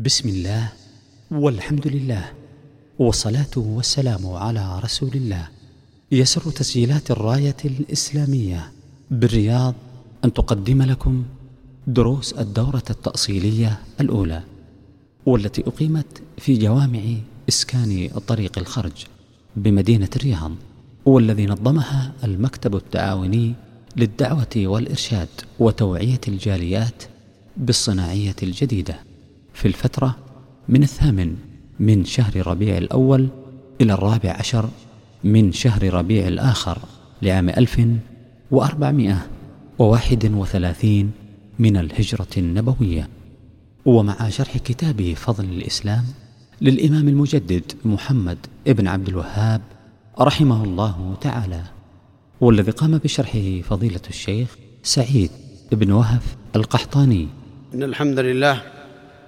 بسم الله والحمد لله والصلاه والسلام على رسول الله. يسر تسجيلات الراية الإسلامية بالرياض أن تقدم لكم دروس الدورة التأصيلية الأولى والتي أقيمت في جوامع إسكان طريق الخرج بمدينة الرياض والذي نظمها المكتب التعاوني للدعوة والإرشاد وتوعية الجاليات بالصناعية الجديدة. في الفترة من الثامن من شهر ربيع الأول إلى الرابع عشر من شهر ربيع الآخر لعام ألف وأربعمائة وواحد وثلاثين من الهجرة النبوية. ومع شرح كتاب فضل الإسلام للإمام المجدد محمد ابن عبد الوهاب رحمه الله تعالى والذي قام بشرحه فضيلة الشيخ سعيد بن وهف القحطاني. إن الحمد لله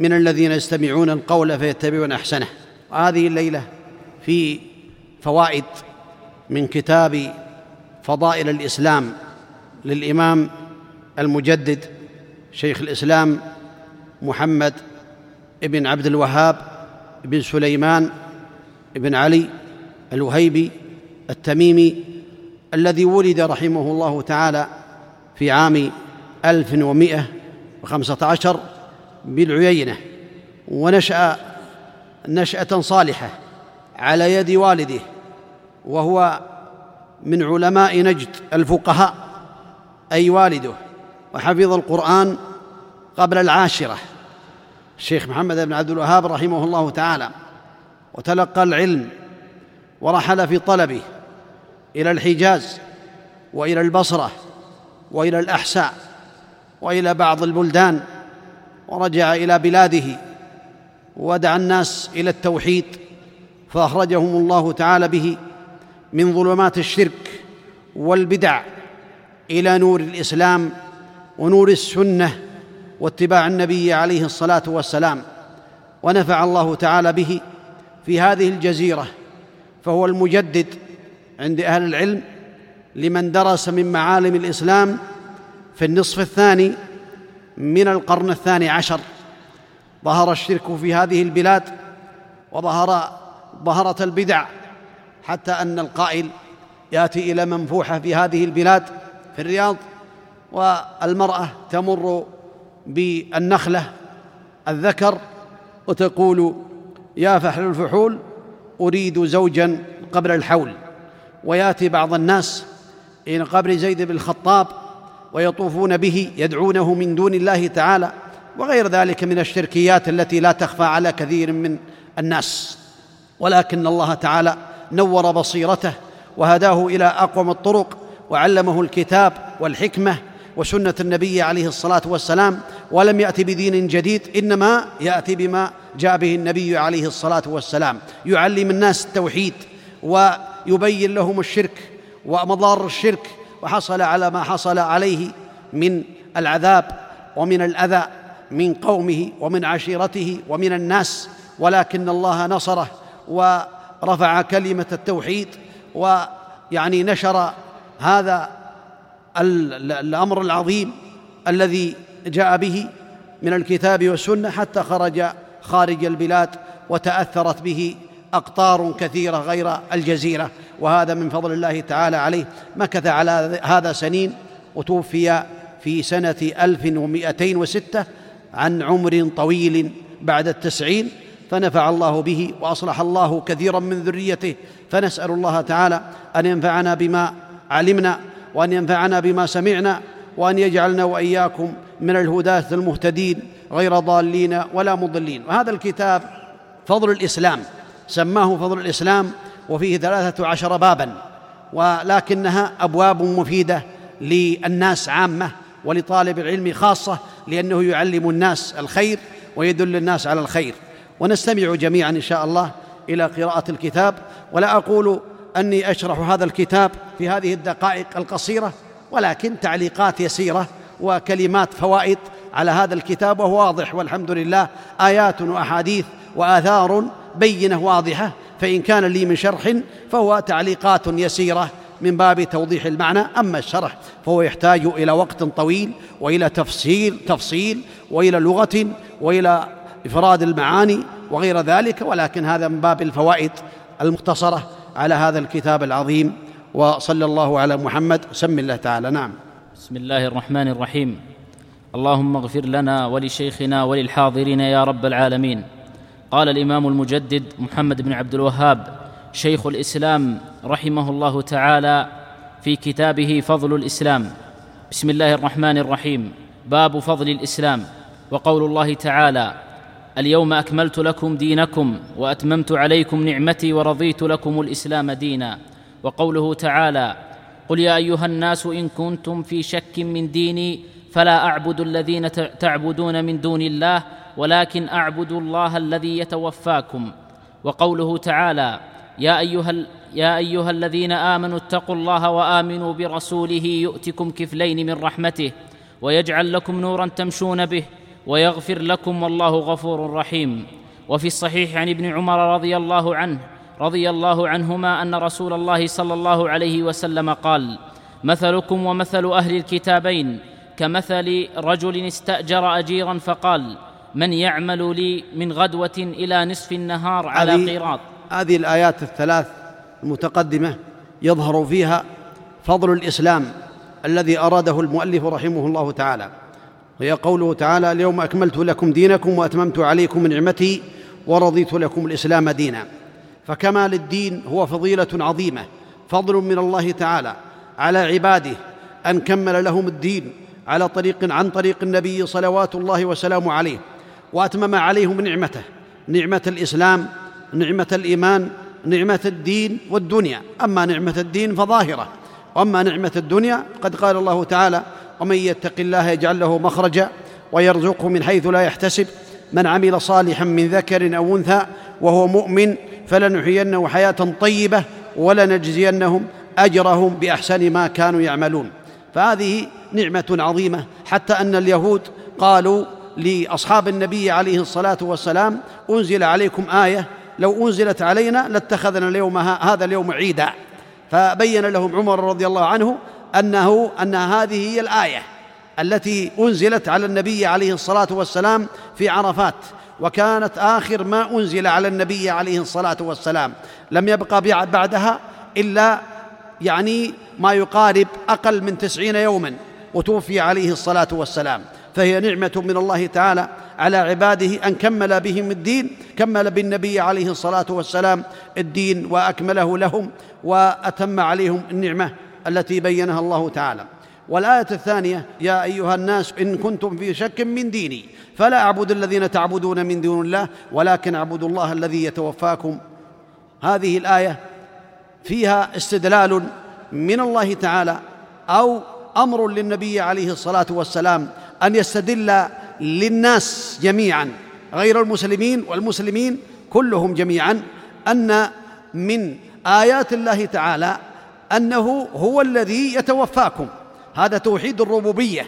من الذين يستمعون القول فيتبعون أحسنه. وهذه الليلة في فوائد من كتاب فضائل الإسلام للإمام المجدد شيخ الإسلام محمد بن عبد الوهاب بن سليمان بن علي الوهيبي التميمي الذي ولد رحمه الله تعالى في عام 1115 بالعيينة ونشأ نشأة صالحة على يد والده وهو من علماء نجد الفقهاء أي والده. وحفظ القرآن قبل العاشرة. الشيخ محمد بن عبد الوهاب رحمه الله تعالى وتلقى العلم ورحل في طلبه إلى الحجاز وإلى البصرة وإلى الأحساء وإلى بعض البلدان ورجع إلى بلاده ودعا الناس إلى التوحيد فأخرجهم الله تعالى به من ظلمات الشرك والبدع إلى نور الإسلام ونور السنة واتباع النبي عليه الصلاة والسلام ونفع الله تعالى به في هذه الجزيرة فهو المجدد عند أهل العلم لمن درس من معالم الإسلام في النصف الثاني من القرن الثاني عشر. ظهر الشرك في هذه البلاد وظهر ظهرت البدع حتى أن القائل يأتي إلى منفوحه في هذه البلاد في الرياض والمرأة تمر بالنخلة. الذكر وتقول يا فحل الفحول أريد زوجا قبل الحول. ويأتي بعض الناس إلى قبر زيد بن الخطاب ويطوفون به يدعونه من دون الله تعالى وغير ذلك من الشركيات التي لا تخفى على كثير من الناس. ولكن الله تعالى نور بصيرته وهداه إلى أقوم الطرق وعلمه الكتاب والحكمة وسنة النبي عليه الصلاة والسلام ولم يأت بدين جديد إنما ياتي بما جاء به النبي عليه الصلاة والسلام. يعلم الناس التوحيد ويبين لهم الشرك ومضار الشرك وحصل على ما حصل عليه من العذاب ومن الأذى من قومه ومن عشيرته ومن الناس ولكن الله نصره ورفع كلمة التوحيد ويعني نشر هذا الأمر العظيم الذي جاء به من الكتاب والسنة حتى خرج خارج البلاد وتأثرت به أقطار كثيرة غير الجزيرة وهذا من فضل الله تعالى عليه. مكث على هذا سنين وتوفي في سنة ألف ومائتين وستة عن عمر طويل بعد التسعين فنفع الله به وأصلح الله كثيرا من ذريته. فنسأل الله تعالى أن ينفعنا بما علمنا وأن ينفعنا بما سمعنا وأن يجعلنا وإياكم من الهداة المهتدين غير ضالين ولا مضلين. وهذا الكتاب فضل الإسلام. سماه فضل الإسلام وفيه ثلاثة عشر بابا ولكنها أبواب مفيدة للناس عامة ولطالب العلم خاصة لأنه يعلم الناس الخير ويدل الناس على الخير. ونستمع جميعا إن شاء الله إلى قراءة الكتاب ولا أقول أني أشرح هذا الكتاب في هذه الدقائق القصيرة ولكن تعليقات يسيرة وكلمات فوائد على هذا الكتاب وهو واضح والحمد لله آيات وأحاديث وآثار بينة واضحة فإن كان لي من شرح فهو تعليقات يسيرة من باب توضيح المعنى أما الشرح فهو يحتاج إلى وقت طويل وإلى تفصيل تفصيل وإلى لغة وإلى إفراد المعاني وغير ذلك ولكن هذا من باب الفوائد المختصرة على هذا الكتاب العظيم. وصلى الله على محمد. سم الله تعالى. نعم. بسم الله الرحمن الرحيم. اللهم اغفر لنا ولشيخنا وللحاضرين يا رب العالمين. قال الإمام المجدد محمد بن عبد الوهاب شيخ الإسلام رحمه الله تعالى في كتابه فضل الإسلام. بسم الله الرحمن الرحيم. باب فضل الإسلام. وقول الله تعالى اليوم أكملت لكم دينكم وأتممت عليكم نعمتي ورضيت لكم الإسلام دينا. وقوله تعالى قل يا أيها الناس إن كنتم في شك من ديني فلا أعبد الذين تعبدون من دون الله ولكن اعبد الله الذي يتوفاكم. وقوله تعالى يا أيها يا أيها الذين آمنوا اتقوا الله وآمنوا برسوله يؤتكم كفلين من رحمته ويجعل لكم نورا تمشون به ويغفر لكم والله غفور رحيم. وفي الصحيح عن ابن عمر رضي الله عنه رضي الله عنهما أن رسول الله صلى الله عليه وسلم قال مثلكم ومثل أهل الكتابين كمثل رجل استأجر أجيرا فقال من يعمل لي من غدوة إلى نصف النهار على قيراط. هذه الآيات الثلاث المتقدمة يظهر فيها فضل الإسلام الذي أراده المؤلف رحمه الله تعالى. وهي قوله تعالى اليوم أكملت لكم دينكم وأتممت عليكم نعمتي ورضيت لكم الإسلام دينا. فكمال الدين هو فضيلة عظيمة فضل من الله تعالى على عباده أن كمل لهم الدين على طريق عن طريق النبي صلوات الله وسلامه عليه. وأتمم عليهم نعمته نعمة الإسلام نعمة الإيمان نعمة الدين والدنيا. أما نعمة الدين فظاهرة وأما نعمة الدنيا قد قال الله تعالى ومن يتق الله يجعل له مخرجا ويرزقه من حيث لا يحتسب من عمل صالحا من ذكر أو أنثى وهو مؤمن فلنحيينه حياة طيبة ولنجزينهم أجرهم بأحسن ما كانوا يعملون. فهذه نعمة عظيمة حتى أن اليهود قالوا لأصحاب النبي عليه الصلاة والسلام أنزل عليكم آية لو أنزلت علينا لاتخذنا اليوم هذا اليوم عيدا. فبين لهم عمر رضي الله عنه أنه أن هذه هي الآية التي أنزلت على النبي عليه الصلاة والسلام في عرفات وكانت آخر ما أنزل على النبي عليه الصلاة والسلام. لم يبقى بعدها إلا يعني ما يقارب أقل من تسعين يوما وتوفي عليه الصلاة والسلام. فهي نعمة من الله تعالى على عباده أن كمل بهم الدين كمل بالنبي عليه الصلاة والسلام الدين وأكمله لهم وأتم عليهم النعمة التي بينها الله تعالى. والآية الثانية يا أيها الناس إن كنتم في شك من ديني فلا أعبد الذين تعبدون من دون الله ولكن اعبدوا الله الذي يتوفاكم. هذه الآية فيها استدلال من الله تعالى أو أمر للنبي عليه الصلاة والسلام أن يستدل للناس جميعا غير المسلمين والمسلمين كلهم جميعا أن من آيات الله تعالى أنه هو الذي يتوفاكم. هذا توحيد الربوبية.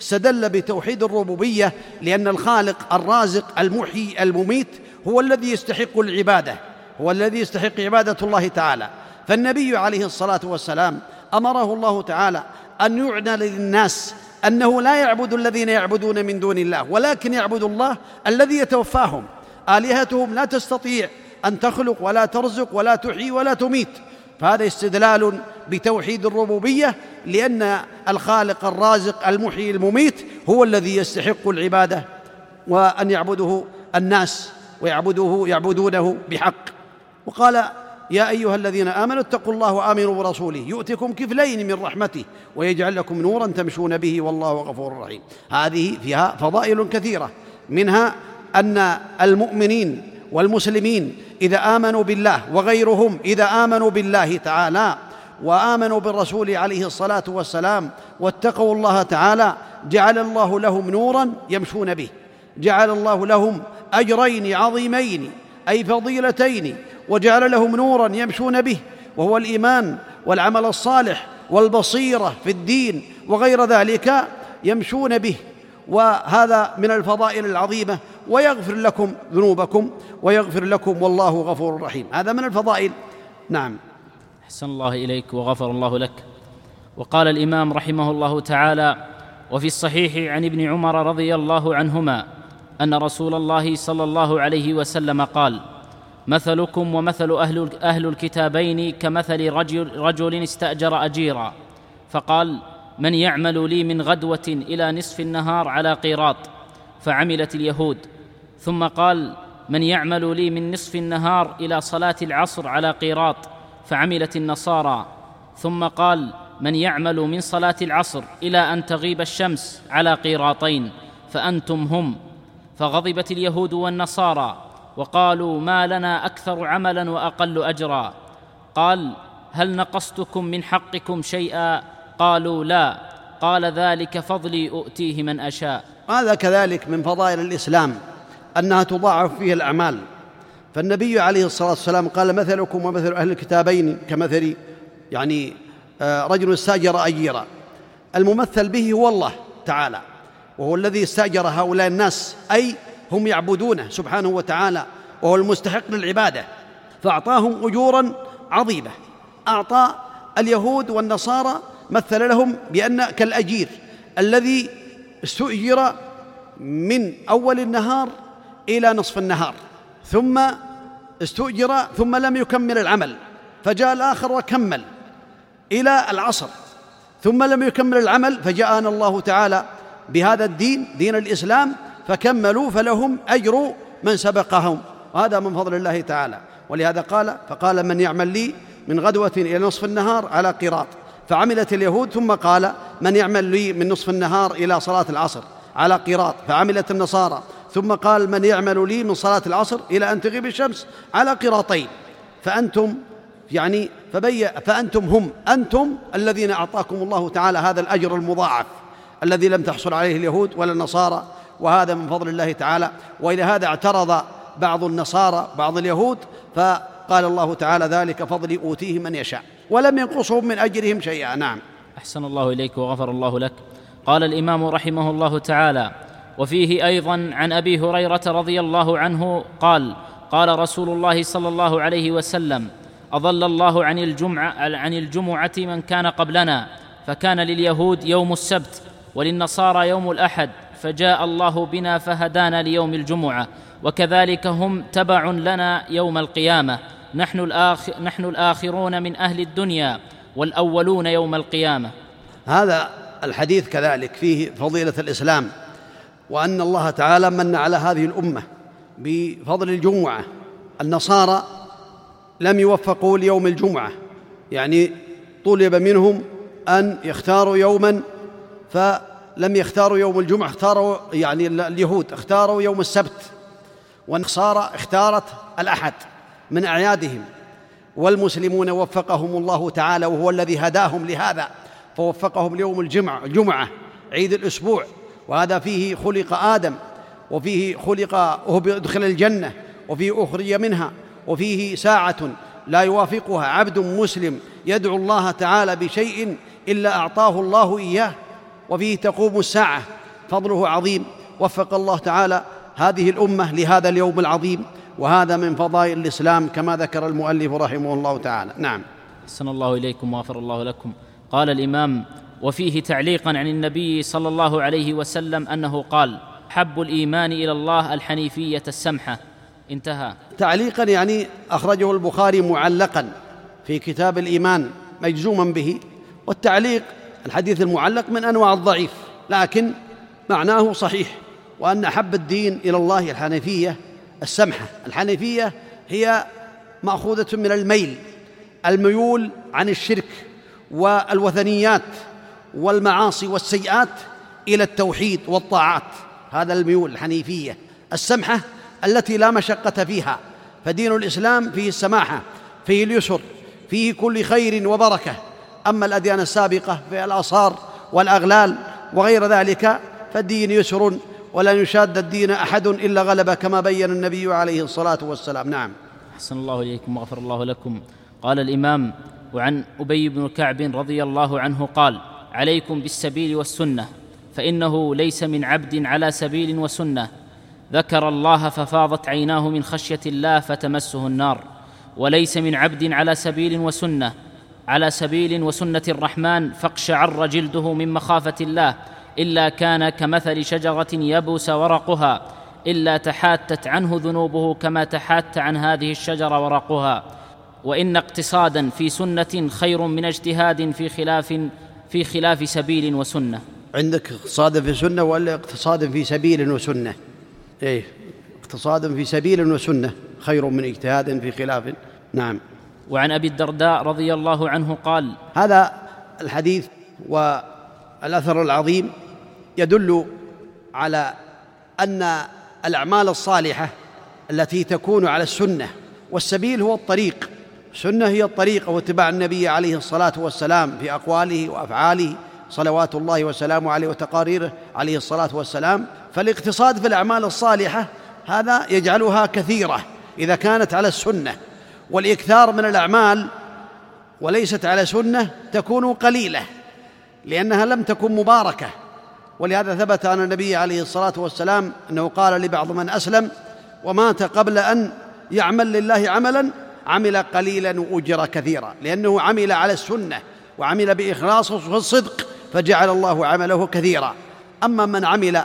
استدل بتوحيد الربوبية لأن الخالق الرازق المحيي المميت هو الذي يستحق العبادة هو الذي يستحق عبادة الله تعالى. فالنبي عليه الصلاة والسلام أمره الله تعالى أن يعنى للناس أنه لا يعبد الذين يعبدون من دون الله ولكن يعبد الله الذي يتوفاهم. آلهتهم لا تستطيع أن تخلق ولا ترزق ولا تحيي ولا تميت. فهذا استدلال بتوحيد الربوبية لأن الخالق الرازق المحيي المميت هو الذي يستحق العبادة وأن يعبده الناس ويعبده يعبدونه بحق. وقال يا أيها الذين آمنوا اتقوا الله وآمنوا برسوله. يؤتكم كفلين من رحمته ويجعل لكم نورا تمشون به والله غفور رحيم. هذه فيها فضائل كثيرة. منها أن المؤمنين والمسلمين إذا آمنوا بالله وغيرهم إذا آمنوا بالله تعالى وآمنوا بالرسول عليه الصلاة والسلام واتقوا الله تعالى جعل الله لهم نورا يمشون به. جعل الله لهم أجرين عظيمين أي فضيلتين وجعل لهم نورا يمشون به وهو الإيمان والعمل الصالح والبصيرة في الدين وغير ذلك يمشون به. وهذا من الفضائل العظيمة ويغفر لكم ذنوبكم ويغفر لكم والله غفور رحيم. هذا من الفضائل. نعم. أحسن الله إليك وغفر الله لك. وقال الإمام رحمه الله تعالى وفي الصحيح عن ابن عمر رضي الله عنهما أن رسول الله صلى الله عليه وسلم قال مثلكم ومثل أهل, أهل الكتابين كمثل رجل, رجل استأجر أجيرا. فقال من يعمل لي من غدوة إلى نصف النهار على قيراط؟ فعملت اليهود. ثم قال من يعمل لي من نصف النهار إلى صلاة العصر على قيراط؟ فعملت النصارى. ثم قال من يعمل من صلاة العصر إلى أن تغيب الشمس على قيراطين فأنتم هم. فغضبت اليهود والنصارى. وقالوا ما لنا أكثر عملا وأقل اجرا. قال هل نقصتكم من حقكم شيئا؟ قالوا لا. قال ذلك فضلي أؤتيه من أشاء. هذا كذلك من فضائل الإسلام أنها تضاعف فيه الأعمال. فالنبي عليه الصلاة والسلام قال مثلكم ومثل أهل الكتابين كمثل يعني آه، رجل استاجر أجيرا. الممثل به هو الله تعالى وهو الذي استاجر هؤلاء الناس أي هم يعبدونه سبحانه وتعالى وهو المستحق للعبادة فأعطاهم أجورا عظيمة. أعطى اليهود والنصارى مثل لهم بأن كالأجير الذي استؤجر من أول النهار إلى نصف النهار ثم استؤجر ثم لم يكمل العمل فجاء الآخر وكمل إلى العصر ثم لم يكمل العمل فجاءنا الله تعالى بهذا الدين دين الإسلام فكملوا فلهم أجر من سبقهم. وهذا من فضل الله تعالى. ولهذا قال فقال من يعمل لي من غدوة إلى نصف النهار على قراط. فعملت اليهود ثم قال من يعمل لي من نصف النهار إلى صلاة العصر على قراط. فعملت النصارى ثم قال من يعمل لي من صلاة العصر إلى أن تغيب الشمس على قراطين. فأنتم يعني فبي فأنتم هم أنتم الذين أعطاكم الله تعالى هذا الأجر المضاعف الذي لم تحصل عليه اليهود ولا النصارى وهذا من فضل الله تعالى. وإلى هذا اعترض بعض النصارى بعض اليهود فقال الله تعالى ذلك فضلي أوتيه من يشاء. ولم ينقصهم من أجرهم شيئا. نعم. أحسن الله إليك وغفر الله لك. قال الإمام رحمه الله تعالى وفيه أيضا عن أبي هريرة رضي الله عنه قال قال رسول الله صلى الله عليه وسلم أضل الله عن الجمعة عن الجمعة من كان قبلنا فكان لليهود يوم السبت وللنصارى يوم الأحد فجاء الله بنا فهدانا ليوم الجمعة وكذلك هم تبع لنا يوم القيامة. نحن, الآخر نحن الآخرون من أهل الدنيا والأولون يوم القيامة. هذا الحديث كذلك فيه فضيلة الإسلام وأن الله تعالى من على هذه الأمة بفضل الجمعة. النصارى لم يوفقوا ليوم الجمعة يعني طلب منهم أن يختاروا يوما فلم يختاروا يوم الجمعة اختاروا يعني اليهود اختاروا يوم السبت. والنصارى اختارت الأحد من أعيادهم. والمسلمون وفقهم الله تعالى وهو الذي هداهم لهذا فوفقهم ليوم الجمعة الجمعة عيد الأسبوع. وهذا فيه خلق آدم وفيه خلق ادخل الجنة وفيه أخرج منها وفيه ساعة لا يوافقها عبد مسلم يدعو الله تعالى بشيء إلا أعطاه الله إياه. وفيه تقوم الساعة. فضله عظيم. وفق الله تعالى هذه الأمة لهذا اليوم العظيم. وهذا من فضائل الإسلام كما ذكر المؤلف رحمه الله تعالى. نعم. أحسن الله إليكم وغفر الله لكم. قال الإمام وفيه تعليقا عن النبي صلى الله عليه وسلم أنه قال حب الإيمان إلى الله الحنيفية السمحة. انتهى. تعليقا يعني أخرجه البخاري معلقا في كتاب الإيمان مجزوما به. والتعليق الحديث المعلق من أنواع الضعيف لكن معناه صحيح وأن أحب الدين إلى الله الحنيفية السمحة. الحنيفية هي مأخوذة من الميل الميول عن الشرك والوثنيات والمعاصي والسيئات إلى التوحيد والطاعات. هذا الميول الحنيفية السمحة التي لا مشقة فيها. فدين الإسلام فيه السماحة فيه اليسر فيه كل خير وبركة. أما الأديان السابقة في الاصار والأغلال وغير ذلك فالدين يسر ولن يشاد الدين أحد إلا غلب كما بين النبي عليه الصلاة والسلام. نعم. أحسن الله إليكم وغفر الله لكم. قال الإمام وعن أبي بن كعب رضي الله عنه قال عليكم بالسبيل والسنة فإنه ليس من عبد على سبيل وسنة. ذكر الله ففاضت عيناه من خشية الله فتمسه النار وليس من عبد على سبيل وسنة. على سبيل وسنة الرحمن فاقشعر جلده من مخافة الله إلا كان كمثل شجرة يبس ورقها إلا تحاتت عنه ذنوبه كما تحات عن هذه الشجرة ورقها. وإن اقتصادا في سنة خير من اجتهاد في خلاف في خلاف سبيل وسنة. عندك اقتصاد في سنة ولا اقتصاد في سبيل وسنة؟ إيه اقتصاد في سبيل وسنة خير من اجتهاد في خلاف. نعم. وعن أبي الدرداء رضي الله عنه قال هذا الحديث والأثر العظيم يدل على أن الأعمال الصالحة التي تكون على السنة والسبيل هو الطريق. السنة هي الطريق واتباع النبي عليه الصلاة والسلام في أقواله وأفعاله صلوات الله وسلامه عليه وتقاريره عليه الصلاة والسلام. فالاقتصاد في الأعمال الصالحة هذا يجعلها كثيرة إذا كانت على السنة. والإكثار من الأعمال وليست على سنة تكون قليلة لأنها لم تكن مباركة. ولهذا ثبت عن النبي عليه الصلاة والسلام أنه قال لبعض من أسلم ومات قبل أن يعمل لله عملا عمل قليلا وأجر كثيرا لأنه عمل على السنة وعمل بإخلاص والصدق فجعل الله عمله كثيرا. أما من عمل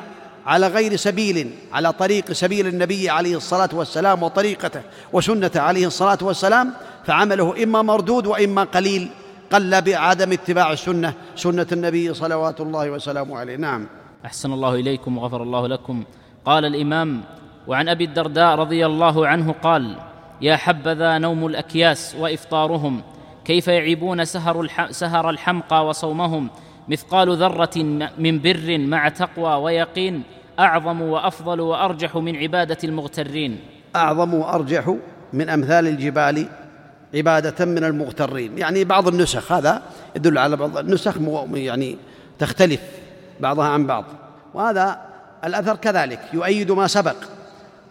على غير سبيل على طريق سبيل النبي عليه الصلاة والسلام وطريقته وسنته عليه الصلاة والسلام فعمله إما مردود وإما قليل قل بعدم اتباع السنة سنة النبي صلوات الله وسلامه عليه. نعم. أحسن الله إليكم وغفر الله لكم. قال الإمام وعن أبي الدرداء رضي الله عنه قال يا حبذا نوم الأكياس وإفطارهم كيف يعيبون سهر, الح... سهر الحمقى وصومهم؟ مثقال ذرة من بر مع تقوى ويقين أعظم وأفضل وأرجح من عبادة المغترين. أعظم وأرجح من أمثال الجبال عبادة من المغترين. يعني بعض النسخ هذا يدل على بعض النسخ يعني تختلف بعضها عن بعض. وهذا الأثر كذلك يؤيد ما سبق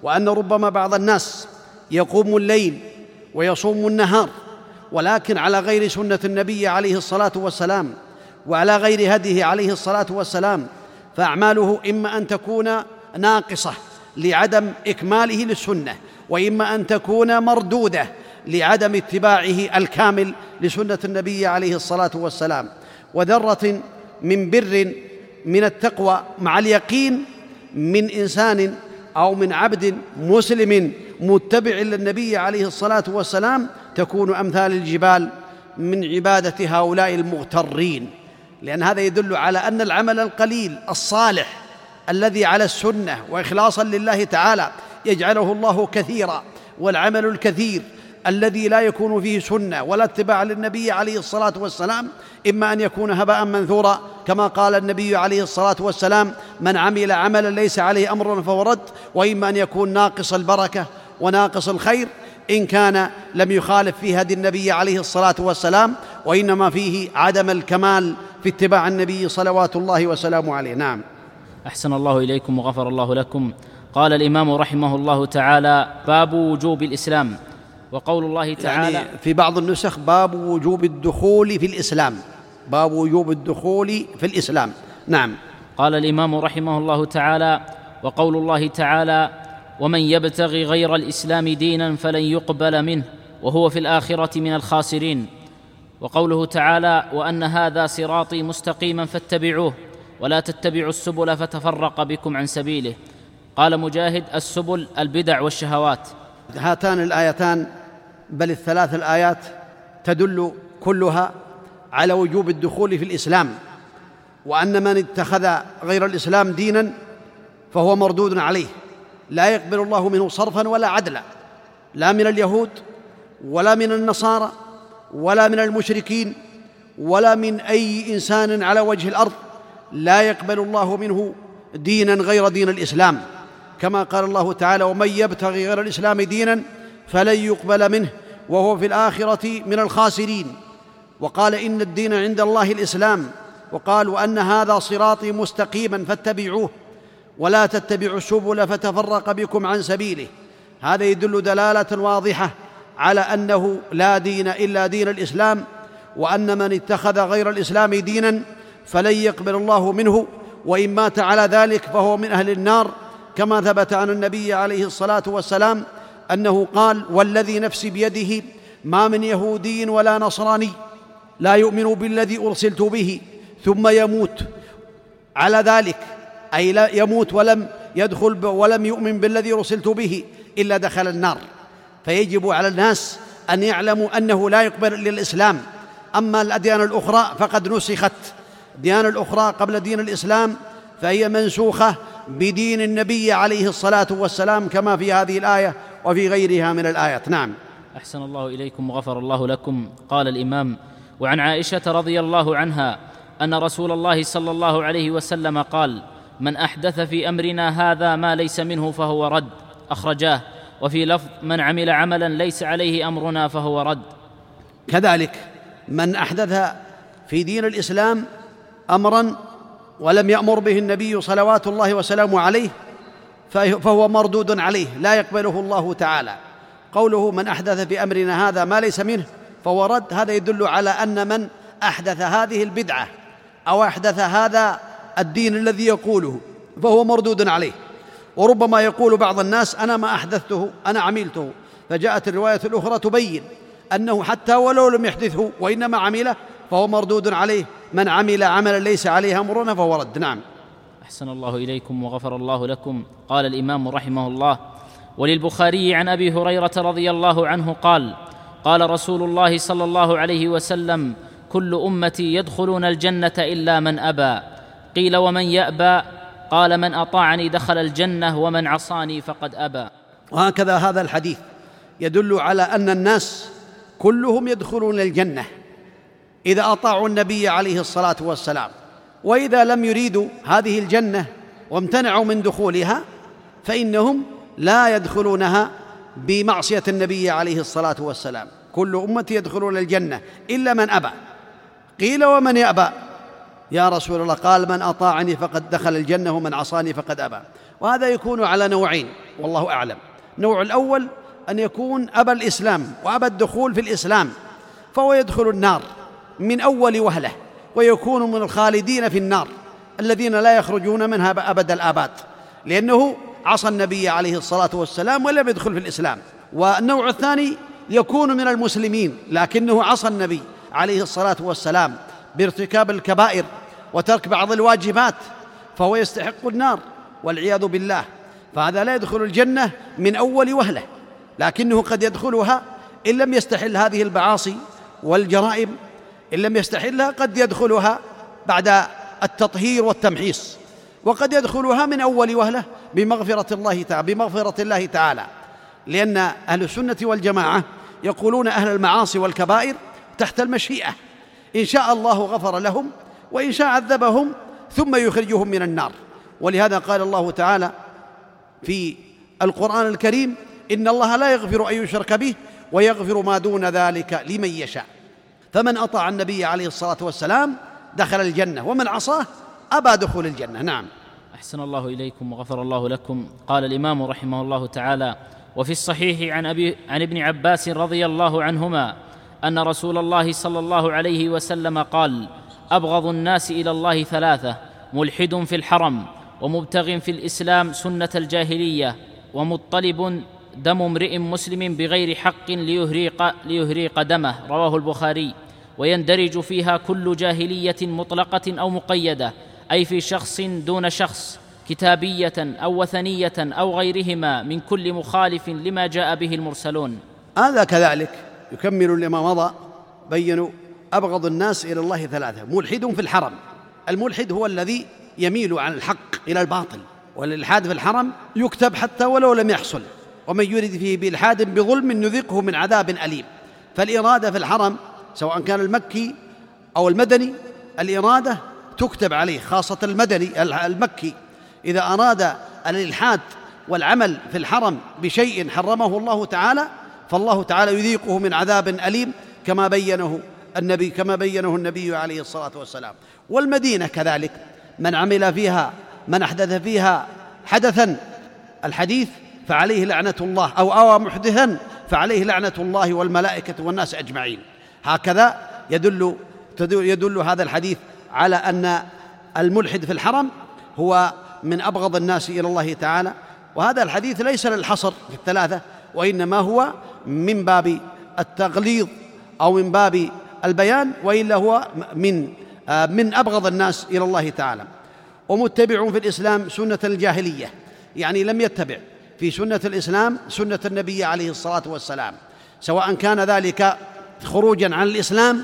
وأن ربما بعض الناس يقوم الليل ويصوم النهار ولكن على غير سنة النبي عليه الصلاة والسلام وعلى غير هديه عليه الصلاة والسلام فأعماله إما أن تكون ناقصة لعدم إكماله للسنة وإما أن تكون مردودة لعدم اتباعه الكامل لسنة النبي عليه الصلاة والسلام. وذرة من بر من التقوى مع اليقين من إنسان أو من عبد مسلم متبع للنبي عليه الصلاة والسلام تكون أمثال الجبال من عبادة هؤلاء المغترين. لأن هذا يدل على أن العمل القليل الصالح الذي على السنة وإخلاصا لله تعالى يجعله الله كثيرا والعمل الكثير الذي لا يكون فيه سنة ولا اتباع للنبي عليه الصلاة والسلام إما أن يكون هباء منثورا كما قال النبي عليه الصلاة والسلام من عمل عملا ليس عليه أمر فهو رد وإما أن يكون ناقص البركة وناقص الخير إن كان لم يخالف في هدي النبي عليه الصلاة والسلام وإنما فيه عدم الكمال في اتباع النبي صلوات الله وسلامه عليه. نعم. أحسن الله إليكم وغفر الله لكم. قال الإمام رحمه الله تعالى باب وجوب الإسلام. وقول الله تعالى يعني في بعض النسخ باب وجوب الدخول في الإسلام. باب وجوب الدخول في الإسلام. نعم. قال الإمام رحمه الله تعالى وقول الله تعالى ومن يبتغي غير الإسلام دينا فلن يقبل منه وهو في الآخرة من الخاسرين. وقوله تعالى وأن هذا صراطي مستقيما فاتبعوه ولا تتبعوا السبل فتفرق بكم عن سبيله. قال مجاهد السبل البدع والشهوات. هاتان الآيتان بل الثلاث الآيات تدل كلها على وجوب الدخول في الإسلام. وأن من اتخذ غير الإسلام دينا فهو مردود عليه. لا يقبل الله منه صرفا ولا عدلا لا من اليهود ولا من النصارى ولا من المشركين ولا من أي إنسان على وجه الأرض لا يقبل الله منه دينا غير دين الإسلام. كما قال الله تعالى ومن يبتغي غير الإسلام دينا فلن يقبل منه وهو في الآخرة من الخاسرين. وقال إن الدين عند الله الإسلام. وقال وأن هذا صراطي مستقيما فاتبعوه. ولا تتبعوا السبل فتفرق بكم عن سبيله. هذا يدل دلالة واضحة على أنه لا دين إلا دين الإسلام وأن من اتخذ غير الإسلام دينا فلن يقبل الله منه وإن مات على ذلك فهو من أهل النار. كما ثبت عن النبي عليه الصلاة والسلام أنه قال والذي نفسي بيده ما من يهودي ولا نصراني لا يؤمن بالذي أرسلت به ثم يموت. على ذلك أي لا يموت ولم يدخل ولم يؤمن بالذي ارسلت به إلا دخل النار. فيجب على الناس أن يعلموا أنه لا يقبل الا الاسلام أما الأديان الأخرى فقد نسخت. الديانه الأخرى قبل دين الإسلام فهي منسوخة بدين النبي عليه الصلاة والسلام كما في هذه الآية وفي غيرها من الآيات. نعم. أحسن الله إليكم وغفر الله لكم. قال الإمام وعن عائشة رضي الله عنها أن رسول الله صلى الله عليه وسلم قال من أحدث في أمرنا هذا ما ليس منه فهو رد أخرجاه. وفي لفظ من عمل عملا ليس عليه أمرنا فهو رد. كذلك من أحدث في دين الإسلام امرا ولم يأمر به النبي صلوات الله وسلامه عليه فهو مردود عليه لا يقبله الله تعالى. قوله من أحدث في أمرنا هذا ما ليس منه فهو رد هذا يدل على أن من أحدث هذه البدعة أو أحدث هذا الدين الذي يقوله فهو مردود عليه. وربما يقول بعض الناس أنا ما أحدثته أنا عملته. فجاءت الرواية الأخرى تبين أنه حتى ولو لم يحدثه وإنما عمله فهو مردود عليه. من عمل عملا ليس عليه أمرنا فهو رد. نعم. أحسن الله إليكم وغفر الله لكم. قال الإمام رحمه الله وللبخاري عن أبي هريرة رضي الله عنه قال قال رسول الله صلى الله عليه وسلم كل أمتي يدخلون الجنة إلا من أبى. قيل ومن يأبى؟ قال من أطاعني دخل الجنة ومن عصاني فقد أبى. وهكذا هذا الحديث يدل على أن الناس كلهم يدخلون الجنة إذا أطاعوا النبي عليه الصلاة والسلام. وإذا لم يريدوا هذه الجنة وامتنعوا من دخولها فإنهم لا يدخلونها بمعصية النبي عليه الصلاة والسلام. كل امتي يدخلون الجنة إلا من أبى. قيل ومن يأبى؟ يا رسول الله قال من أطاعني فقد دخل الجنة ومن عصاني فقد أبى. وهذا يكون على نوعين والله أعلم. النوع الأول أن يكون ابى الإسلام وابى الدخول في الإسلام فهو يدخل النار من أول وهلة ويكون من الخالدين في النار الذين لا يخرجون منها أبد الآباد. لأنه عصى النبي عليه الصلاة والسلام ولم يدخل في الإسلام. والنوع الثاني يكون من المسلمين لكنه عصى النبي عليه الصلاة والسلام. بارتكاب الكبائر وترك بعض الواجبات فهو يستحق النار والعياذ بالله. فهذا لا يدخل الجنة من أول وهلة لكنه قد يدخلها إن لم يستحل هذه المعاصي والجرائم إن لم يستحلها قد يدخلها بعد التطهير والتمحيص وقد يدخلها من أول وهلة بمغفرة الله تعالى بمغفرة الله تعالى. لأن أهل السنة والجماعة يقولون أهل المعاصي والكبائر تحت المشيئة. إن شاء الله غفر لهم وإن شاء عذبهم ثم يخرجهم من النار. ولهذا قال الله تعالى في القرآن الكريم إن الله لا يغفر أن يشرك به ويغفر ما دون ذلك لمن يشاء. فمن أطاع النبي عليه الصلاة والسلام دخل الجنة ومن عصاه أبى دخول الجنة. نعم. أحسن الله إليكم وغفر الله لكم. قال الإمام رحمه الله تعالى وفي الصحيح عن ابي عن ابن عباس رضي الله عنهما أن رسول الله صلى الله عليه وسلم قال أبغض الناس إلى الله ثلاثة ملحد في الحرم ومبتغ في الإسلام سنة الجاهلية ومطلب دم امرئ مسلم بغير حق ليهريق, ليهريق دمه رواه البخاري. ويندرج فيها كل جاهلية مطلقة أو مقيدة أي في شخص دون شخص كتابية أو وثنية أو غيرهما من كل مخالف لما جاء به المرسلون. هذا كذلك. يكمل لما مضى بينوا أبغض الناس إلى الله ثلاثة ملحد في الحرم الملحد هو الذي يميل عن الحق إلى الباطل والإلحاد في الحرم يكتب حتى ولو لم يحصل ومن يرد فيه بإلحاد بظلم نذقه من عذاب أليم فالإرادة في الحرم سواء كان المكي أو المدني الإرادة تكتب عليه خاصة المدني المكي إذا أراد الإلحاد والعمل في الحرم بشيء حرمه الله تعالى فالله تعالى يذيقه من عذاب أليم كما بينه النبي كما بينه النبي عليه الصلاة والسلام. والمدينة كذلك من عمل فيها من أحدث فيها حدثا الحديث فعليه لعنة الله أو أوى محدثا فعليه لعنة الله والملائكة والناس أجمعين. هكذا يدل يدل هذا الحديث على أن الملحد في الحرم هو من أبغض الناس إلى الله تعالى. وهذا الحديث ليس للحصر في الثلاثة وإنما هو من باب التغليظ أو من باب البيان وإلا هو من آه، من أبغض الناس إلى الله تعالى. ومتبع في الإسلام سنة الجاهلية يعني لم يتبع في سنة الإسلام سنة النبي عليه الصلاة والسلام. سواء كان ذلك خروجا عن الإسلام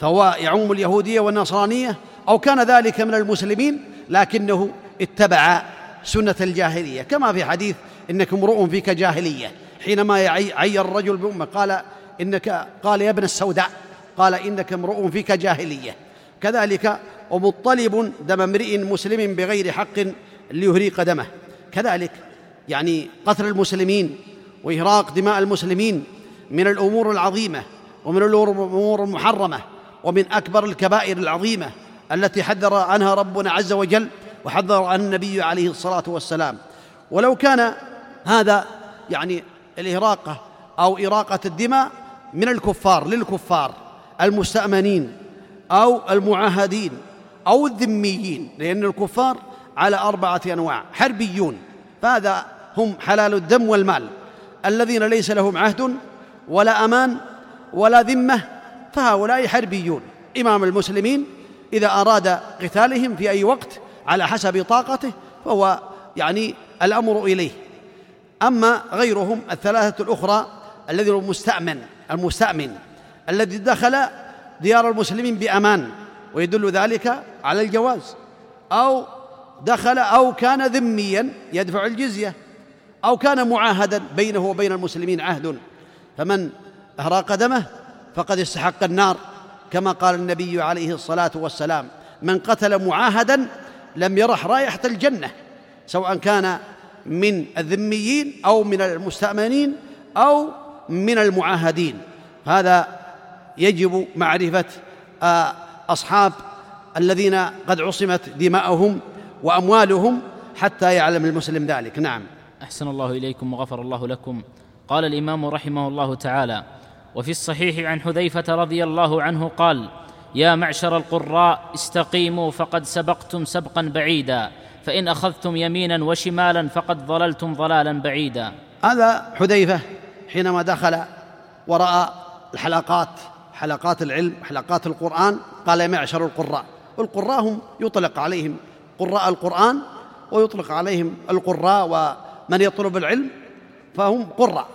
فهو يعم اليهودية والنصرانية أو كان ذلك من المسلمين لكنه اتبع سنة الجاهلية. كما في حديث إنك امرؤ فيك جاهلية. حينما عير الرجل بأمه قال إنك قال يا ابن السوداء قال إنك امرؤ فيك جاهلية. كذلك ومطلب دم امرئ مسلم بغير حق ليهريق دمه. كذلك يعني قتل المسلمين وإهراق دماء المسلمين من الأمور العظيمة ومن الأمور المحرمة ومن أكبر الكبائر العظيمة التي حذر عنها ربنا عز وجل وحذر عن النبي عليه الصلاة والسلام. ولو كان هذا يعني الإهراقة أو إراقة الدماء من الكفار للكفار المستأمنين أو المعاهدين أو الذميين لأن الكفار على أربعة أنواع حربيون فهذا هم حلال الدم والمال. الذين ليس لهم عهد ولا أمان ولا ذمة فهؤلاء حربيون. إمام المسلمين إذا أراد قتالهم في أي وقت على حسب طاقته فهو يعني الأمر إليه. أما غيرهم الثلاثة الأخرى الذي هو المستأمن المستأمن الذي دخل ديار المسلمين بأمان ويدل ذلك على الجواز أو دخل أو كان ذميا يدفع الجزية أو كان معاهدا بينه وبين المسلمين عهد. فمن أهراق دمه فقد استحق النار كما قال النبي عليه الصلاة والسلام من قتل معاهدا لم يرح رائحة الجنة سواء كان من الذميين أو من المستأمنين أو من المعاهدين. هذا يجب معرفة آه، أصحاب الذين قد عصمت دماءهم وأموالهم حتى يعلم المسلم ذلك. نعم. أحسن الله إليكم وغفر الله لكم. قال الإمام رحمه الله تعالى وفي الصحيح عن حذيفة رضي الله عنه قال يا معشر القراء استقيموا فقد سبقتم سبقا بعيدا. فإن أخذتم يمينا وشمالا فقد ضللتم ضلالا بعيدا. هذا حذيفة حينما دخل ورأى الحلقات حلقات العلم حلقات القرآن قال يا معشر القراء. والقراء هم يطلق عليهم قراء القرآن ويطلق عليهم القراء ومن يطلب العلم فهم قراء.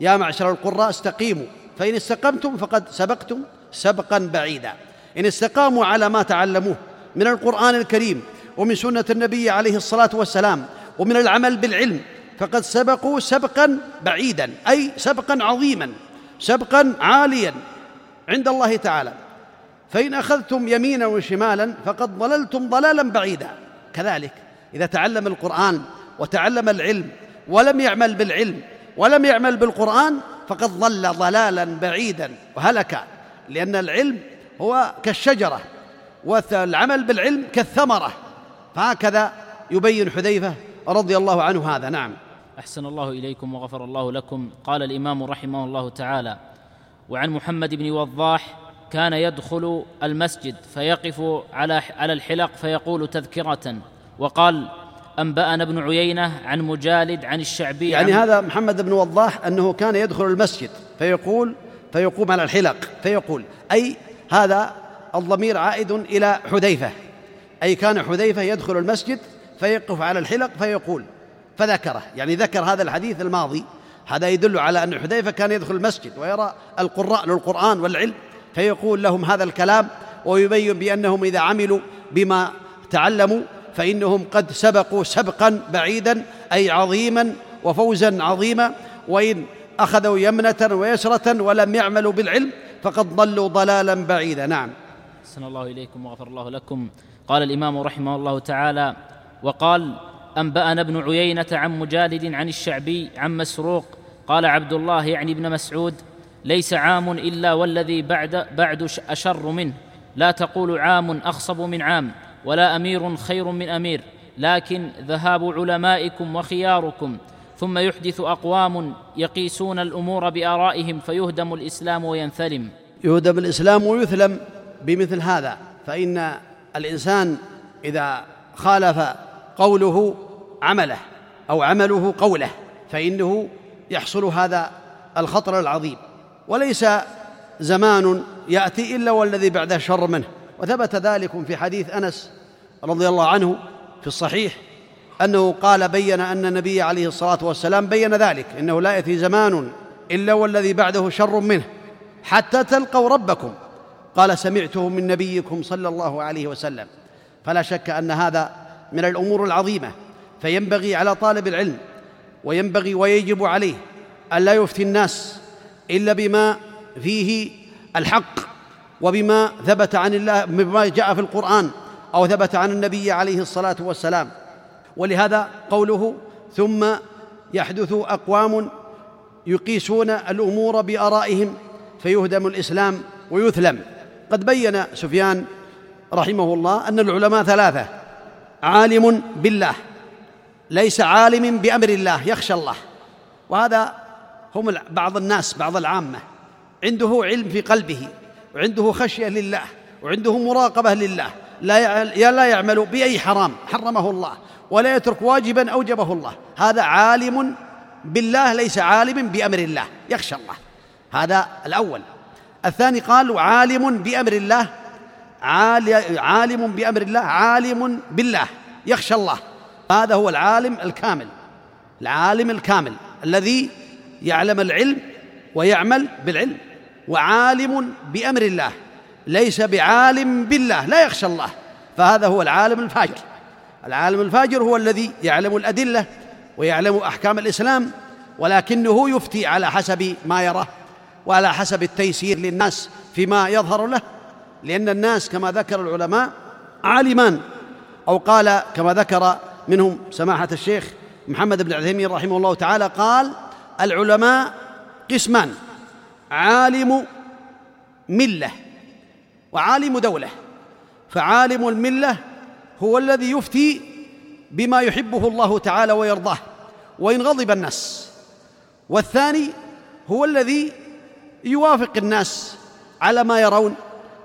يا معشر القراء استقيموا فإن استقمتم فقد سبقتم سبقا بعيدا. إن استقاموا على ما تعلموه من القرآن الكريم ومن سنة النبي عليه الصلاة والسلام ومن العمل بالعلم فقد سبقوا سبقا بعيدا أي سبقا عظيما سبقا عاليا عند الله تعالى. فإن أخذتم يمينا وشمالا فقد ضللتم ضلالا بعيدا. كذلك إذا تعلم القرآن وتعلم العلم ولم يعمل بالعلم ولم يعمل بالقرآن فقد ضل ضلالا بعيدا. وهلك لأن العلم هو كالشجرة والعمل بالعلم كالثمرة. فهكذا يبين حذيفة رضي الله عنه هذا. نعم. أحسن الله إليكم وغفر الله لكم. قال الإمام رحمه الله تعالى وعن محمد بن وضاح كان يدخل المسجد فيقف على على الحلق فيقول تذكرة وقال أنبأنا ابن عيينة عن مجالد عن الشعبي يعني عن هذا محمد بن وضاح أنه كان يدخل المسجد فيقول فيقوم على الحلق فيقول أي هذا الضمير عائد إلى حذيفة. أي كان حذيفة يدخل المسجد فيقف على الحلق فيقول فذكره. يعني ذكر هذا الحديث الماضي هذا يدل على أن حذيفة كان يدخل المسجد ويرى القراء للقرآن والعلم فيقول لهم هذا الكلام ويبين بأنهم إذا عملوا بما تعلموا فإنهم قد سبقوا سبقا بعيدا أي عظيما وفوزا عظيما وإن أخذوا يمنة ويسرة ولم يعملوا بالعلم فقد ضلوا ضلالا بعيدا. نعم. أحسن الله إليكم وغفر الله لكم. قال الإمام رحمه الله تعالى وقال أنبأنا ابن عيينة عن مجالد عن الشعبي عن مسروق قال عبد الله يعني ابن مسعود ليس عام إلا والذي بعد بعد أشر منه. لا تقول عام أخصب من عام ولا أمير خير من أمير لكن ذهاب علمائكم وخياركم. ثم يحدث أقوام يقيسون الأمور بآرائهم فيهدم الإسلام وينثلم. يهدم الإسلام ويثلم بمثل هذا فإن الإنسان إذا خالف قوله عمله أو عمله قوله فإنه يحصل هذا الخطر العظيم. وليس زمان يأتي إلا والذي بعده شر منه. وثبت ذلك في حديث أنس رضي الله عنه في الصحيح أنه قال بين أن النبي عليه الصلاة والسلام بين ذلك إنه لا يأتي زمان إلا والذي بعده شر منه حتى تلقوا ربكم. قال سمعته من نبيكم صلى الله عليه وسلم. فلا شك أن هذا من الأمور العظيمة فينبغي على طالب العلم وينبغي ويجب عليه الا يفتي الناس إلا بما فيه الحق وبما ثبت عن الله بما جاء في القرآن أو ثبت عن النبي عليه الصلاة والسلام. ولهذا قوله ثم يحدث أقوام يقيسون الأمور بآرائهم فيهدم الإسلام ويثلم. قد بين سفيان رحمه الله أن العلماء ثلاثة عالم بالله ليس عالم بأمر الله يخشى الله. وهذا هم بعض الناس بعض العامة. عنده علم في قلبه وعنده خشية لله وعنده مراقبة لله. لا لا يعمل بأي حرام حرمه الله ولا يترك واجبا أوجبه الله. هذا عالم بالله ليس عالم بأمر الله يخشى الله. هذا الأول. الثاني قال عالم بأمر الله عالم بأمر الله عالم بالله يخشى الله. هذا هو العالم الكامل العالم الكامل الذي يعلم العلم ويعمل بالعلم وعالم بأمر الله ليس بعالم بالله لا يخشى الله. فهذا هو العالم الفاجر. العالم الفاجر هو الذي يعلم الأدلة ويعلم أحكام الإسلام ولكنه يفتي على حسب ما يراه. وعلى حسب التيسير للناس فيما يظهر له. لأن الناس كما ذكر العلماء عالمان أو قال كما ذكر منهم سماحة الشيخ محمد بن عثيمين رحمه الله تعالى قال العلماء قسمان عالم ملة وعالم دولة. فعالم الملة هو الذي يفتي بما يحبه الله تعالى ويرضاه وإن غضب الناس. والثاني هو الذي يوافق الناس على ما يرون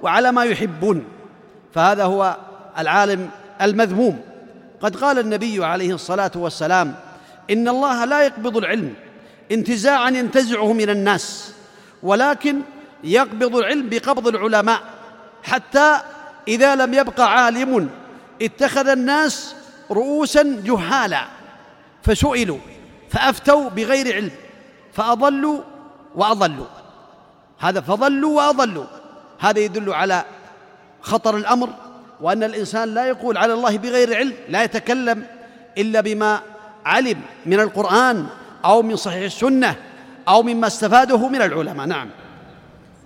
وعلى ما يحبون فهذا هو العالم المذموم. قد قال النبي عليه الصلاة والسلام إن الله لا يقبض العلم انتزاعا ينتزعه من الناس ولكن يقبض العلم بقبض العلماء حتى إذا لم يبق عالم اتخذ الناس رؤوسا جهالا فسئلوا فأفتوا بغير علم فأضلوا وأضلوا. هذا فضلوا وأضلوا. هذا يدل على خطر الأمر وأن الإنسان لا يقول على الله بغير علم لا يتكلم إلا بما علم من القرآن أو من صحيح السنة أو مما استفاده من العلماء. نعم.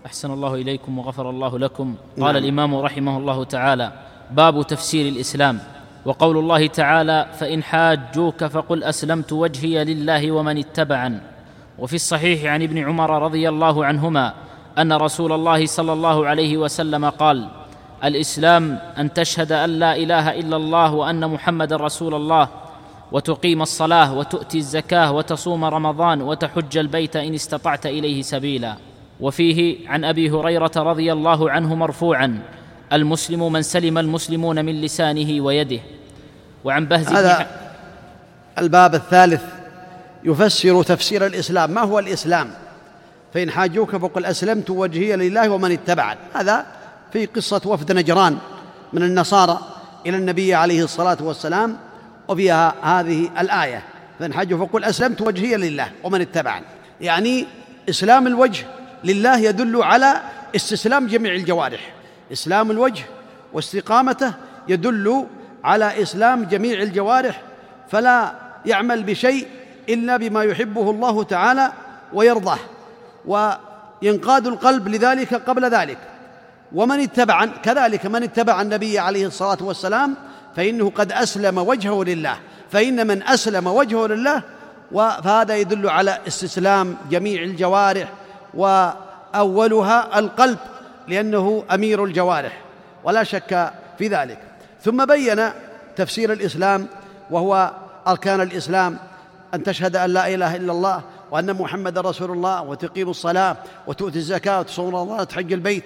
أحسن الله إليكم وغفر الله لكم. قال نعم. الإمام رحمه الله تعالى باب تفسير الإسلام. وقول الله تعالى فإن حاجوك فقل أسلمت وجهي لله ومن اتبعن وفي الصحيح عن ابن عمر رضي الله عنهما أن رسول الله صلى الله عليه وسلم قال الإسلام أن تشهد أن لا إله إلا الله وأن محمدا رسول الله وتقيم الصلاة وتؤتي الزكاة وتصوم رمضان وتحج البيت إن استطعت إليه سبيلا. وفيه عن أبي هريرة رضي الله عنه مرفوعا المسلم من سلم المسلمون من لسانه ويده. وعن بهز هذا الباب الثالث يفسر تفسير الإسلام. ما هو الإسلام؟ فإن حاجوك فقل أسلمت وجهي لله ومن اتبعني. هذا في قصة وفد نجران من النصارى إلى النبي عليه الصلاة والسلام وفيها هذه الآية فإن حاجوا فقل أسلمت وجهي لله ومن اتبعني. يعني إسلام الوجه لله يدل على استسلام جميع الجوارح. إسلام الوجه واستقامته يدل على إسلام جميع الجوارح فلا يعمل بشيء إلا بما يحبه الله تعالى ويرضاه. وينقاد القلب لذلك قبل ذلك. ومن اتبع كذلك من اتبع النبي عليه الصلاة والسلام فإنه قد أسلم وجهه لله. فإن من أسلم وجهه لله فهذا يدل على استسلام جميع الجوارح وأولها القلب لأنه أمير الجوارح ولا شك في ذلك. ثم بين تفسير الإسلام وهو أركان الإسلام أن تشهد أن لا إله إلا الله وأن محمد رسول الله وتقيم الصلاة وتؤتي الزكاة وتصوم رمضان وتحج البيت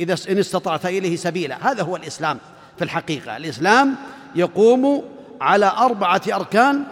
إذا إن استطعت إليه سبيلا. هذا هو الإسلام في الحقيقة. الإسلام يقوم على أربعة أركان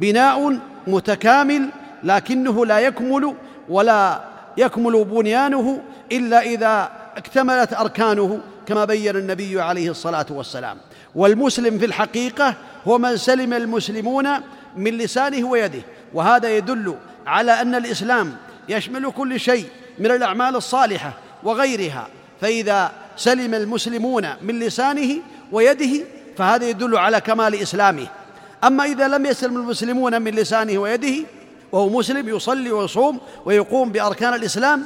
بناء متكامل لكنه لا يكمل ولا يكمل بنيانه إلا إذا اكتملت أركانه كما بين النبي عليه الصلاة والسلام. والمسلم في الحقيقة هو من سلم المسلمون من لسانه ويده وهذا يدل على أن الإسلام يشمل كل شيء من الأعمال الصالحة وغيرها. فإذا سلم المسلمون من لسانه ويده فهذا يدل على كمال إسلامه. أما إذا لم يسلم المسلمون من لسانه ويده وهو مسلم يصلي ويصوم ويقوم بأركان الإسلام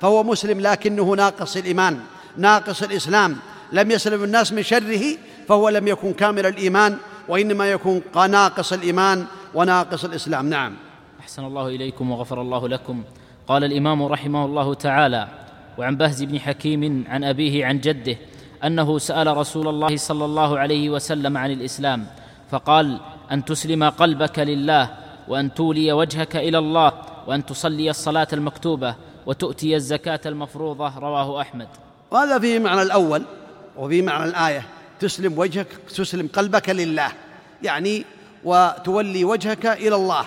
فهو مسلم لكنه ناقص الإيمان. ناقص الإسلام. لم يسلم الناس من شره فهو لم يكن كامل الإيمان وإنما يكون ناقص الإيمان وناقص الإسلام. نعم. أحسن الله إليكم وغفر الله لكم. قال الإمام رحمه الله تعالى وعن بهز بن حكيم عن أبيه عن جده أنه سأل رسول الله صلى الله عليه وسلم عن الإسلام فقال أن تسلم قلبك لله وأن تولي وجهك إلى الله وأن تصلي الصلاة المكتوبة وتؤتي الزكاة المفروضة. رواه أحمد. وهذا فيه معنى الأول وفي معنى الآية تسلم وجهك تسلم قلبك لله يعني وتولي وجهك إلى الله.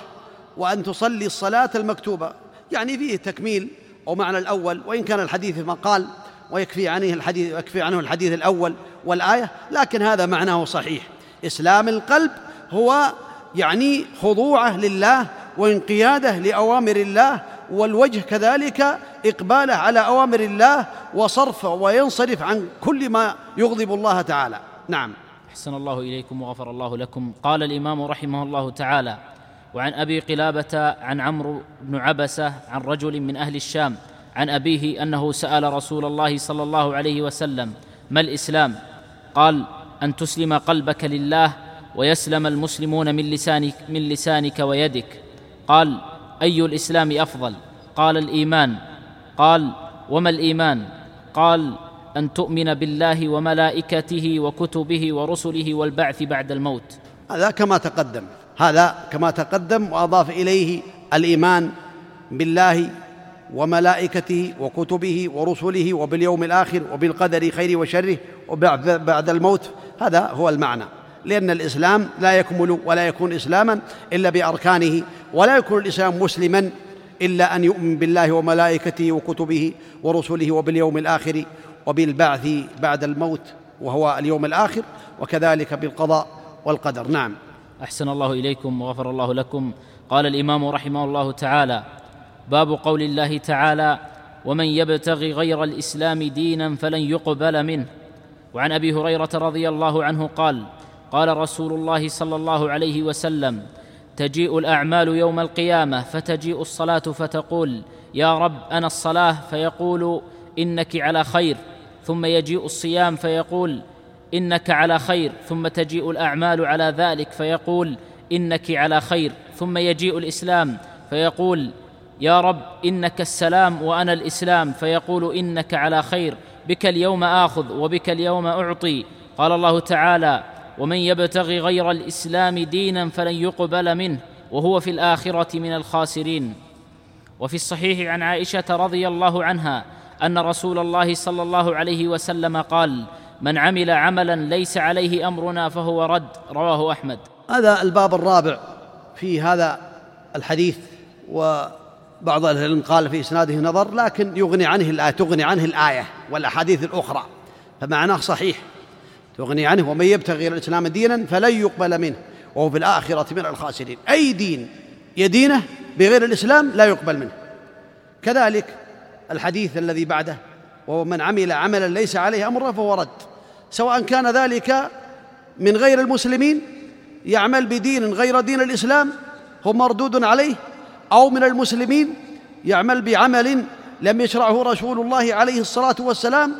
وأن تصلي الصلاة المكتوبة. يعني فيه تكميل أو معنى الأول وإن كان الحديث مقال ويكفي عنه الحديث يكفي عنه الحديث الأول والآية لكن هذا معناه صحيح. إسلام القلب هو يعني خضوعه لله وانقياده لأوامر الله والوجه كذلك إقباله على أوامر الله وصرفه وينصرف عن كل ما يغضب الله تعالى. نعم. أحسن الله إليكم وغفر الله لكم. قال الإمام رحمه الله تعالى وعن أبي قلابة عن عمرو بن عبسة عن رجل من أهل الشام عن أبيه أنه سأل رسول الله صلى الله عليه وسلم ما الإسلام؟ قال أن تسلم قلبك لله ويسلم المسلمون من لسانك من لسانك ويدك. قال أي الإسلام أفضل؟ قال الإيمان. قال وما الإيمان؟ قال أن تؤمن بالله وملائكته وكتبه ورسله والبعث بعد الموت. هذا كما تقدم. هذا كما تقدم وأضاف إليه الإيمان بالله وملائكته وكتبه ورسله وباليوم الآخر وبالقدر خيره وشره وبعد الموت. هذا هو المعنى. لأن الإسلام لا يكمل ولا يكون إسلاما إلا بأركانه ولا يكون الإسلام مسلما إلا أن يؤمن بالله وملائكته وكتبه ورسله وباليوم الآخر وبالبعث بعد الموت وهو اليوم الآخر وكذلك بالقضاء والقدر. نعم. أحسن الله إليكم وغفر الله لكم. قال الإمام رحمه الله تعالى باب قول الله تعالى ومن يبتغي غير الإسلام دينا فلن يقبل منه. وعن أبي هريرة رضي الله عنه قال قال رسول الله صلى الله عليه وسلم تجيء الأعمال يوم القيامة فتجيء الصلاة فتقول يا رب أنا الصلاة. فيقول إنك على خير. ثم يجيء الصيام فيقول إنك على خير ثم تجيء الأعمال على ذلك فيقول إنك على خير ثم يجيء الإسلام فيقول يا رب إنك السلام وأنا الإسلام فيقول إنك على خير بك اليوم آخذ وبك اليوم أعطي. قال الله تعالى ومن يبتغي غير الإسلام دينا فلن يقبل منه وهو في الآخرة من الخاسرين. وفي الصحيح عن عائشة رضي الله عنها أن رسول الله صلى الله عليه وسلم قال من عمل عملا ليس عليه أمرنا فهو رد رواه أحمد. هذا الباب الرابع في هذا الحديث وبعض أهل العلم قال في إسناده نظر لكن يغني عنه الايه تغني عنه الآية والأحاديث الأخرى فمعناه صحيح. تغني عنه ومن يبتغي الإسلام دينا فلن يقبل منه وهو في الآخرة من الخاسرين. أي دين يدينه بغير الإسلام لا يقبل منه. كذلك الحديث الذي بعده وهو من عمل عملا ليس عليه أمر فهو رد. سواء كان ذلك من غير المسلمين يعمل بدين غير دين الإسلام هو مردود عليه أو من المسلمين يعمل بعمل لم يشرعه رسول الله عليه الصلاة والسلام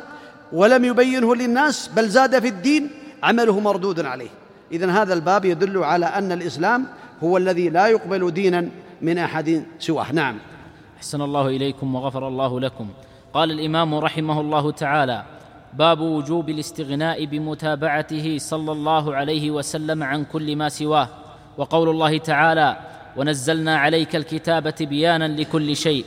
ولم يبينه للناس بل زاد في الدين عمله مردود عليه. إذن هذا الباب يدل على أن الإسلام هو الذي لا يقبل دينا من أحد سواه. نعم. أحسن الله إليكم وغفر الله لكم. قال الإمام رحمه الله تعالى باب وجوب الاستغناء بمتابعته صلى الله عليه وسلم عن كل ما سواه وقول الله تعالى ونزلنا عليك الكتاب بيانا لكل شيء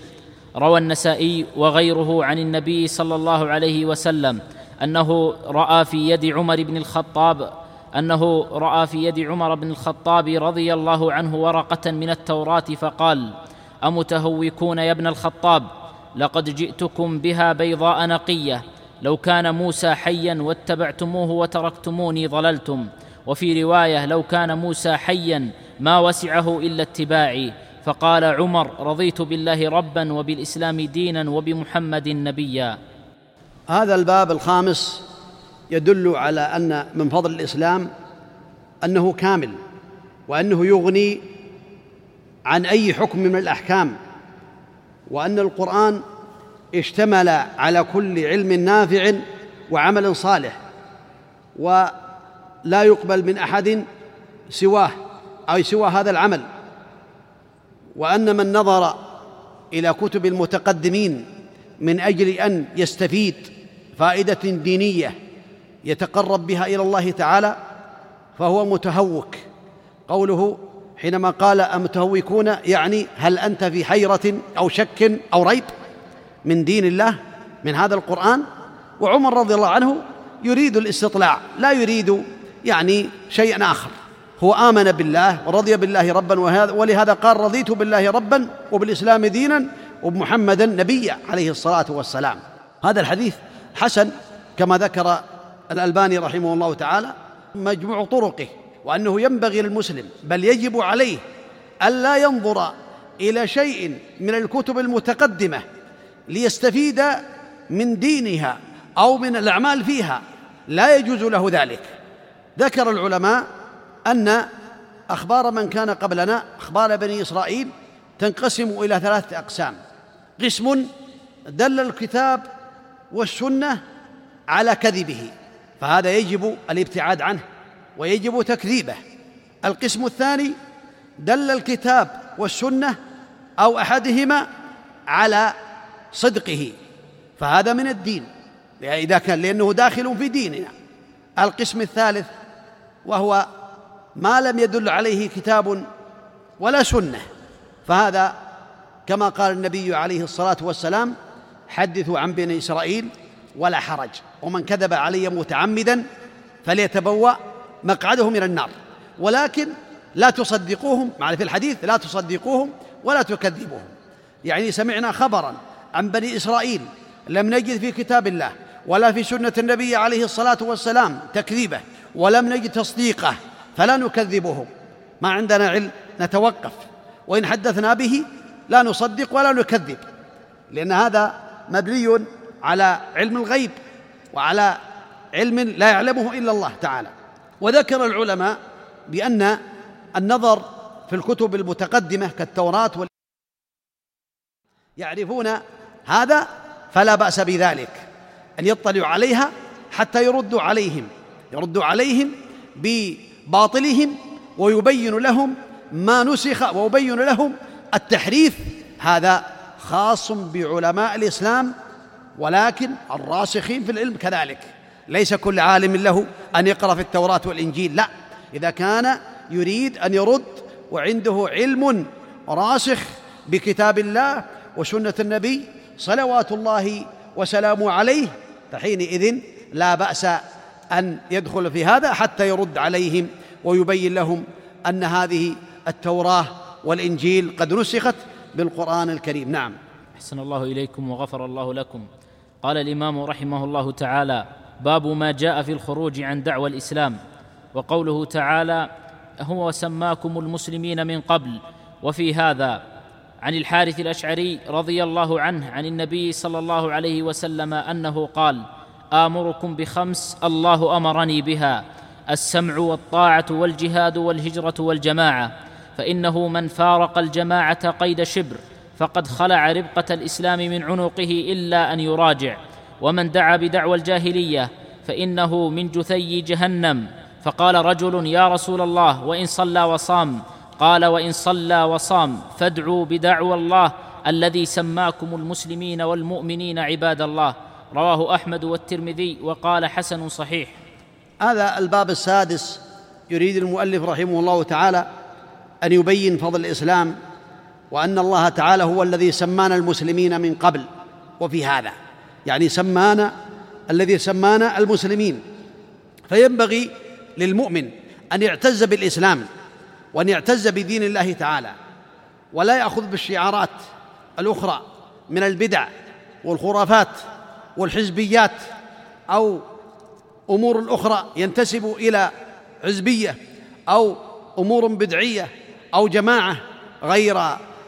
روى النسائي وغيره عن النبي صلى الله عليه وسلم أنه رأى في يد عمر بن الخطاب أنه رأى في يد عمر بن الخطاب رضي الله عنه ورقة من التوراة فقال أمتهوكون يا ابن الخطاب؟ لقد جئتكم بها بيضاء نقية. لو كان موسى حيا واتبعتموه وتركتموني ضللتم. وفي رواية لو كان موسى حيا ما وسعه إلا اتباعي. فقال عمر رضيت بالله ربا وبالإسلام دينا وبمحمد نبيا. هذا الباب الخامس يدل على أن من فضل الإسلام أنه كامل وأنه يغني عن أي حكم من الأحكام. وأن القرآن اشتمل على كل علم نافع وعمل صالح ولا يقبل من أحد سواه أو سوى هذا العمل. وأن من نظر إلى كتب المتقدمين من أجل أن يستفيد فائدة دينية يتقرب بها إلى الله تعالى فهو متهوك. قوله حينما قال أمتهوكون يعني هل أنت في حيرة أو شك أو ريب من دين الله من هذا القرآن؟ وعمر رضي الله عنه يريد الاستطلاع لا يريد يعني شيئا آخر. هو آمن بالله ورضي بالله ربا ولهذا قال رضيت بالله ربا وبالإسلام دينا وبمحمدا نبيا عليه الصلاة والسلام. هذا الحديث حسن كما ذكر الألباني رحمه الله تعالى مجموع طرقه. وأنه ينبغي للمسلم بل يجب عليه ألا ينظر إلى شيء من الكتب المتقدمة ليستفيد من دينها أو من الأعمال فيها لا يجوز له ذلك. ذكر العلماء أن أخبار من كان قبلنا أخبار بني إسرائيل تنقسم إلى ثلاثة أقسام. قسم دل الكتاب والسنة على كذبه فهذا يجب الابتعاد عنه. ويجب تكذيبه. القسم الثاني دل الكتاب والسنة أو أحدهما على صدقه. فهذا من الدين. إذا كان لأنه داخل في ديننا. القسم الثالث وهو ما لم يدل عليه كتاب ولا سنة. فهذا كما قال النبي عليه الصلاة والسلام حدثوا عن بني إسرائيل ولا حرج. ومن كذب علي متعمدا فليتبوأ مقعده من النار. ولكن لا تصدقوهم مع في الحديث لا تصدقوهم ولا تكذبوهم. يعني سمعنا خبرا عن بني إسرائيل لم نجد في كتاب الله ولا في سنة النبي عليه الصلاة والسلام تكذيبه ولم نجد تصديقه فلا نكذبهم. ما عندنا علم نتوقف وإن حدثنا به لا نصدق ولا نكذب لأن هذا مبني على علم الغيب وعلى علم لا يعلمه إلا الله تعالى. وذكر العلماء بأن النظر في الكتب المتقدمة كالتوراة وال يعرفون هذا فلا بأس بذلك أن يطلعوا عليها حتى يردوا عليهم يردوا عليهم بباطلهم ويبين لهم ما نسخ ويبين لهم التحريف هذا خاص بعلماء الإسلام ولكن الراسخين في العلم كذلك. ليس كل عالم له أن يقرأ في التوراة والإنجيل لا. إذا كان يريد أن يرد وعنده علم راسخ بكتاب الله وسنة النبي صلوات الله وسلامه عليه فحينئذ لا بأس أن يدخل في هذا حتى يرد عليهم ويبين لهم أن هذه التوراة والإنجيل قد نسخت بالقرآن الكريم. نعم. أحسن الله إليكم وغفر الله لكم. قال الإمام رحمه الله تعالى باب ما جاء في الخروج عن دعوى الإسلام وقوله تعالى هو سماكم المسلمين من قبل وفي هذا عن الحارث الأشعري رضي الله عنه عن النبي صلى الله عليه وسلم أنه قال آمركم بخمس الله أمرني بها السمع والطاعة والجهاد والهجرة والجماعة فإنه من فارق الجماعة قيد شبر فقد خلع ربقة الإسلام من عنقه إلا أن يراجع ومن دعا بدعوى الجاهلية فإنه من جثي جهنم. فقال رجل يا رسول الله وإن صلى وصام. قال وإن صلى وصام فادعوا بدعوى الله الذي سماكم المسلمين والمؤمنين عباد الله. رواه أحمد والترمذي وقال حسن صحيح. هذا الباب السادس يريد المؤلف رحمه الله تعالى أن يبين فضل الإسلام وأن الله تعالى هو الذي سمانا المسلمين من قبل وفي هذا. يعني سمانا الذي سمانا المسلمين. فينبغي للمؤمن أن يعتز بالإسلام وأن يعتز بدين الله تعالى ولا يأخذ بالشعارات الأخرى من البدع والخرافات والحزبيات أو أمور أخرى ينتسب إلى حزبية أو أمور بدعية أو جماعة غير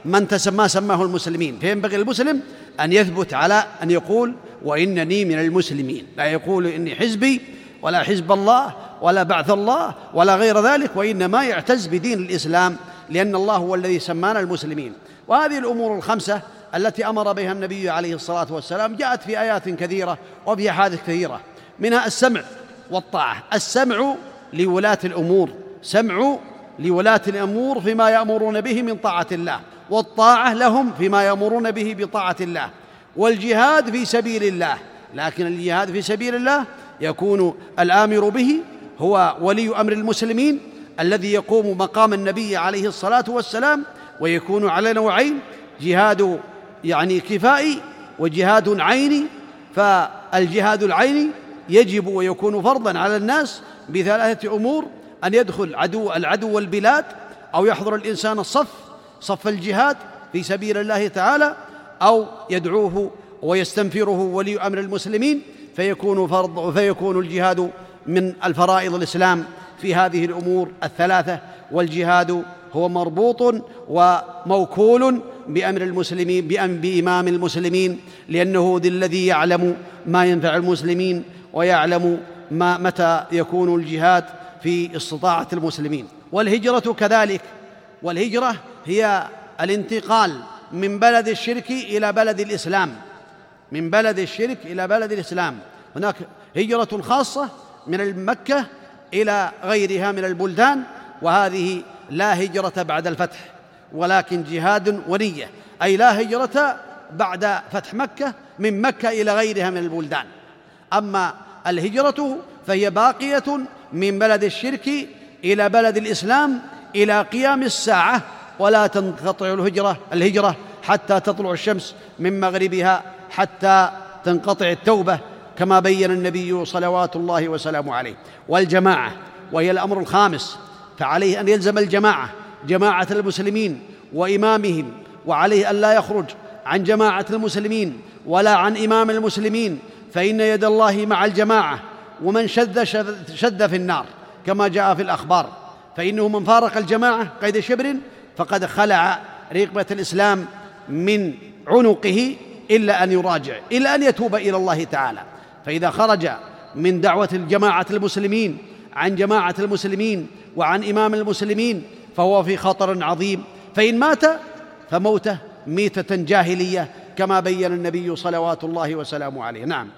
من تسمى سماه المسلمين. فينبغي المسلم أن يثبت على أن يقول وإنني من المسلمين. لا يقول إني حزبي ولا حزب الله ولا بعث الله ولا غير ذلك وإنما يعتز بدين الإسلام لأن الله هو الذي سمانا المسلمين. وهذه الأمور الخمسة التي أمر بها النبي عليه الصلاة والسلام جاءت في آيات كثيرة وفي أحاديث كثيرة منها السمع والطاعة. السمع لولاة الأمور سمع لولاة الأمور فيما يأمرون به من طاعة الله. والطاعة لهم فيما يأمرون به بطاعة الله والجهاد في سبيل الله. لكن الجهاد في سبيل الله يكون الآمر به هو ولي أمر المسلمين الذي يقوم مقام النبي عليه الصلاة والسلام ويكون على نوعين جهاد يعني كفائي وجهاد عيني. فالجهاد العيني يجب ويكون فرضا على الناس بثلاثة أمور أن يدخل عدو العدو والبلاد أو يحضر الإنسان الصف صف الجهاد في سبيل الله تعالى أو يدعوه ويستنفره ولي أمر المسلمين فيكون فرض فيكون الجهاد من الفرائض الإسلام في هذه الأمور الثلاثة. والجهاد هو مربوط وموكول بأمر المسلمين بإمام المسلمين لأنه ذي الذي يعلم ما ينفع المسلمين ويعلم ما متى يكون الجهاد في استطاعة المسلمين. والهجرة كذلك. والهجرة هي الانتقال من بلد الشرك إلى بلد الإسلام. من بلد الشرك إلى بلد الإسلام. هناك هجرة خاصة من مكة إلى غيرها من البلدان وهذه لا هجرة بعد الفتح ولكن جهاد ونية. أي لا هجرة بعد فتح مكة من مكة إلى غيرها من البلدان. أما الهجرة فهي باقية من بلد الشرك إلى بلد الإسلام إلى قيام الساعة. ولا تنقطع الهجره الهجرة حتى تطلع الشمس من مغربها حتى تنقطع التوبة كما بين النبي صلوات الله وسلامه عليه. والجماعة وهي الأمر الخامس فعليه أن يلزم الجماعة جماعة المسلمين وإمامهم وعليه أن لا يخرج عن جماعة المسلمين ولا عن إمام المسلمين فإن يد الله مع الجماعة ومن شذ شذ في النار كما جاء في الأخبار. فإنه من فارق الجماعة قيد شبر فقد خلع رقبة الإسلام من عنقه إلا أن يراجع إلا أن يتوب إلى الله تعالى. فإذا خرج من دعوة الجماعة المسلمين عن جماعة المسلمين وعن إمام المسلمين فهو في خطر عظيم. فإن مات فموته ميتة جاهلية كما بين النبي صلوات الله وسلامه عليه. نعم.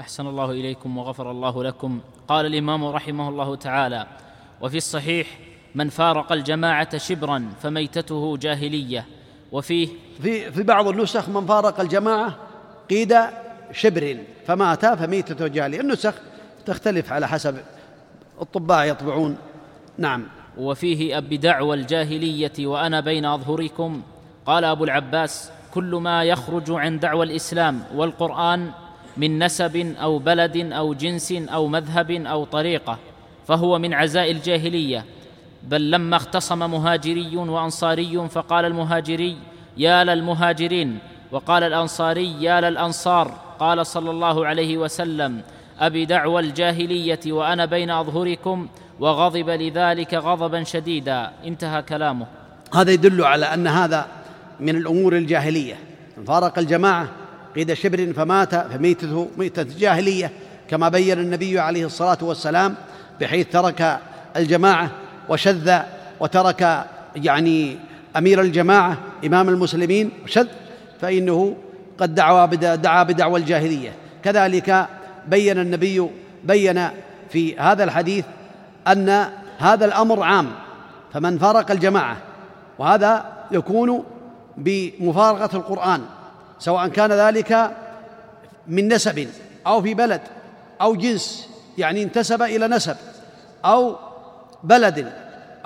أحسن الله إليكم وغفر الله لكم. قال الإمام رحمه الله تعالى وفي الصحيح من فارق الجماعة شبرا فميتته جاهلية. وفيه في في بعض النسخ من فارق الجماعة قيد شبر فمات فميتته جاهلية. النسخ تختلف على حسب الطباع يطبعون. نعم. وفيه بدعوى الجاهليه وأنا بين أظهركم. قال أبو العباس كل ما يخرج عن دعوى الإسلام والقرآن من نسب أو بلد أو جنس أو مذهب أو طريقة فهو من عزاء الجاهلية. بل لما اختصم مهاجري وأنصاري فقال المهاجري يا للمهاجرين. وقال الأنصاري يا للأنصار. قال صلى الله عليه وسلم أبي دعوى الجاهلية وأنا بين أظهركم وغضب لذلك غضبا شديدا. انتهى كلامه. هذا يدل على أن هذا من الأمور الجاهلية. فارق الجماعة قيد شبر فمات فميتته ميتة جاهلية كما بين النبي عليه الصلاة والسلام بحيث ترك الجماعة وشذ وترك يعني أمير الجماعة إمام المسلمين وشذ فإنه قد دعا دعا بدعوى الجاهلية. كذلك بين النبي بين في هذا الحديث أن هذا الأمر عام فمن فارق الجماعة وهذا يكون بمفارقة القرآن سواء كان ذلك من نسب أو في بلد أو جنس يعني انتسب إلى نسب أو بلد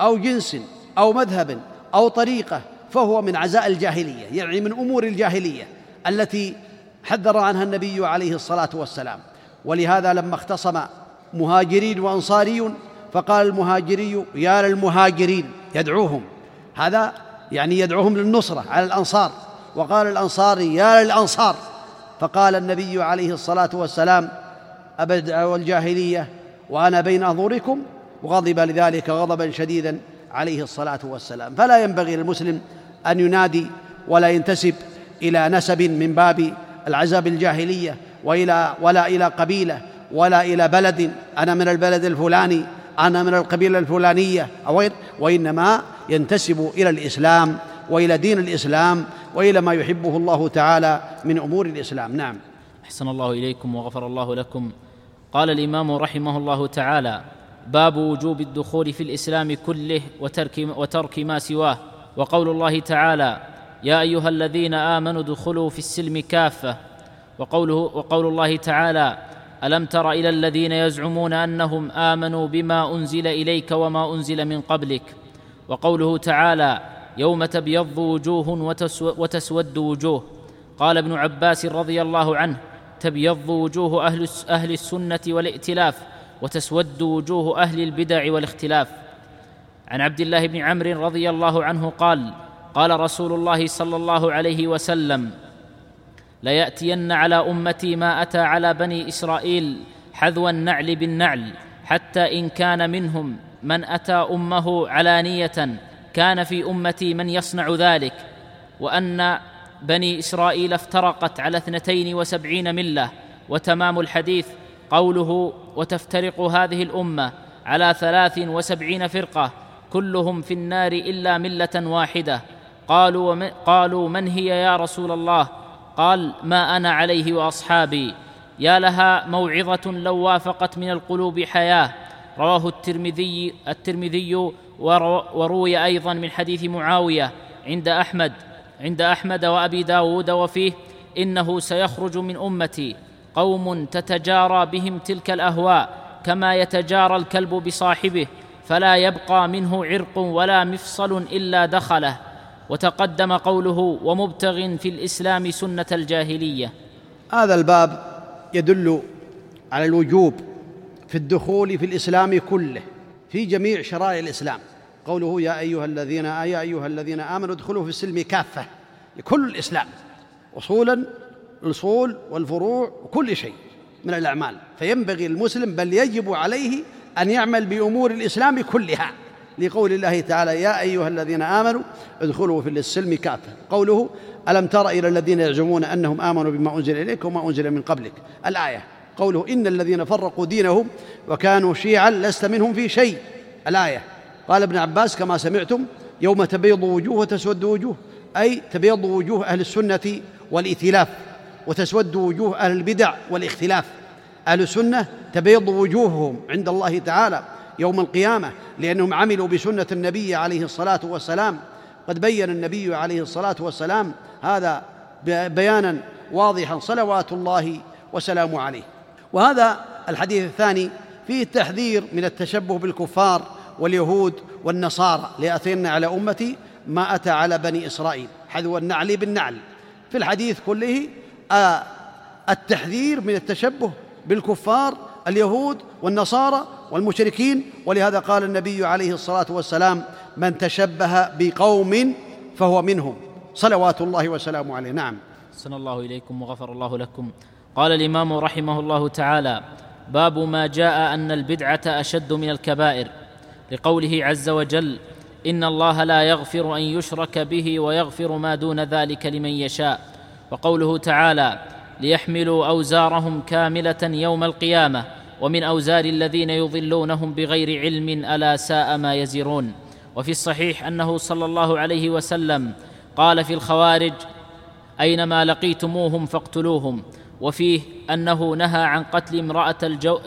أو جنس أو مذهب أو طريقة فهو من عزاء الجاهلية يعني من أمور الجاهلية التي حذر عنها النبي عليه الصلاة والسلام. ولهذا لما اختصم مهاجرين وانصاري فقال المهاجري يا للمهاجرين يدعوهم. هذا يعني يدعوهم للنصرة على الأنصار. وقال الانصاري يا للأنصار. فقال النبي عليه الصلاة والسلام ابدع الجاهلية وأنا بين أظهركم وغضب لذلك غضبا شديدا عليه الصلاة والسلام. فلا ينبغي للمسلم أن ينادي ولا ينتسب إلى نسب من باب العزاء الجاهلية وإلى ولا إلى قبيلة ولا إلى بلد. أنا من البلد الفلاني أنا من القبيلة الفلانية. أو وإنما ينتسب إلى الإسلام وإلى دين الإسلام وإلى ما يحبه الله تعالى من أمور الإسلام. نعم. أحسن الله إليكم وغفر الله لكم. قال الإمام رحمه الله تعالى باب وجوب الدخول في الإسلام كله وترك, وترك ما سواه. وقول الله تعالى يا أيها الذين آمنوا ادخلوا في السلم كافة. وقوله وقول الله تعالى ألم تر إلى الذين يزعمون أنهم آمنوا بما أنزل إليك وما أنزل من قبلك؟ وقوله تعالى يوم تبيض وجوه وتسود وجوه. قال ابن عباس رضي الله عنه تبيض وجوه أهل أهل السنة والائتلاف. وتسود وجوه أهل البدع والاختلاف. عن عبد الله بن عمرو رضي الله عنه قال قال رسول الله صلى الله عليه وسلم ليأتين على أمتي ما أتى على بني إسرائيل حذو النعل بالنعل حتى إن كان منهم من أتى أمه علانية كان في أمتي من يصنع ذلك. وأن بني إسرائيل افترقت على اثنتين وسبعين ملة. وتمام الحديث قوله وتفترق هذه الأمة على ثلاث وسبعين فرقة كلهم في النار إلا ملة واحدة. قالوا ومن, قالوا من هي يا رسول الله؟ قال ما أنا عليه وأصحابي. يا لها موعظة لو وافقت من القلوب حياة. رواه الترمذي الترمذي وروي أيضا من حديث معاوية عند أحمد عند أحمد وأبي داود وفيه إنه سيخرج من أمتي. قوم تتجارى بهم تلك الأهواء كما يتجارى الكلب بصاحبه فلا يبقى منه عرق ولا مفصل إلا دخله. وتقدم قوله ومبتغ في الإسلام سنة الجاهلية. هذا الباب يدل على الوجوب في الدخول في الإسلام كله في جميع شرائع الإسلام. قوله يا أيها الذين يا أيها الذين آمنوا ادخلوا في السلم كافة لكل الإسلام. اصولا الاصول والفروع وكل شيء من الأعمال. فينبغي المسلم بل يجب عليه أن يعمل بأمور الإسلام كلها. لقول الله تعالى يا أيها الذين آمنوا ادخلوا في السلم كافة. قوله ألم تر إلى الذين يزعمون أنهم آمنوا بما أنزل إليك وما أنزل من قبلك. الآية. قوله إن الذين فرقوا دينهم وكانوا شيعا لست منهم في شيء. الآية. قال ابن عباس كما سمعتم يوم تبيض وجوه وتسود وجوه أي تبيض وجوه أهل السنة والائتلاف. وتسود وجوه أهل البدع والاختلاف. أهل السنة تبيض وجوههم عند الله تعالى يوم القيامة لأنهم عملوا بسنة النبي عليه الصلاة والسلام. قد بين النبي عليه الصلاة والسلام هذا بيانا واضحا صلوات الله وسلامه عليه. وهذا الحديث الثاني فيه التحذير من التشبه بالكفار واليهود والنصارى. ليأتين على أمتي ما أتى على بني إسرائيل. حذو النعل بالنعل. في الحديث كله التحذير من التشبه بالكفار اليهود والنصارى والمشركين. ولهذا قال النبي عليه الصلاة والسلام من تشبه بقوم فهو منهم. صلوات الله وسلامه عليه. نعم. سن الله إليكم وغفر الله لكم. قال الإمام رحمه الله تعالى باب ما جاء أن البدعة أشد من الكبائر. لقوله عز وجل إن الله لا يغفر أن يشرك به ويغفر ما دون ذلك لمن يشاء. وقوله تعالى ليحملوا أوزارهم كاملة يوم القيامة ومن أوزار الذين يضلونهم بغير علم ألا ساء ما يزرون. وفي الصحيح أنه صلى الله عليه وسلم قال في الخوارج أينما لقيتموهم فاقتلوهم. وفيه أنه نهى عن قتل امرأة الجو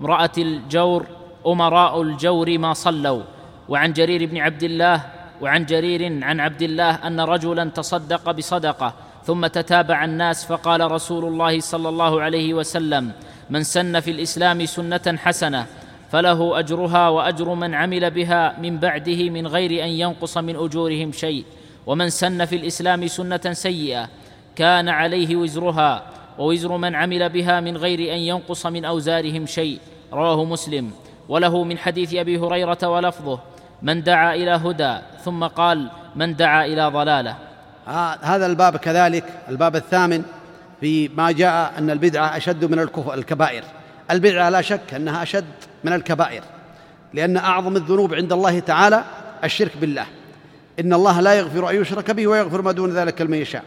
امرأة الجور أمراء الجور ما صلوا. وعن جرير بن عبد الله وعن جرير عن عبد الله أن رجلا تصدق بصدقة. ثم تتابع الناس فقال رسول الله صلى الله عليه وسلم من سن في الإسلام سنة حسنة فله أجرها وأجر من عمل بها من بعده من غير أن ينقص من أجورهم شيء ومن سن في الإسلام سنة سيئة كان عليه وزرها ووزر من عمل بها من غير أن ينقص من أوزارهم شيء رواه مسلم. وله من حديث أبي هريرة ولفظه من دعا إلى هدى ثم قال من دعا إلى ضلالة. هذا الباب كذلك الباب الثامن في ما جاء أن البدعة أشد من الكبائر. البدعة لا شك أنها أشد من الكبائر لأن أعظم الذنوب عند الله تعالى الشرك بالله. إن الله لا يغفر أن يشرك به ويغفر ما دون ذلك لمن يشاء.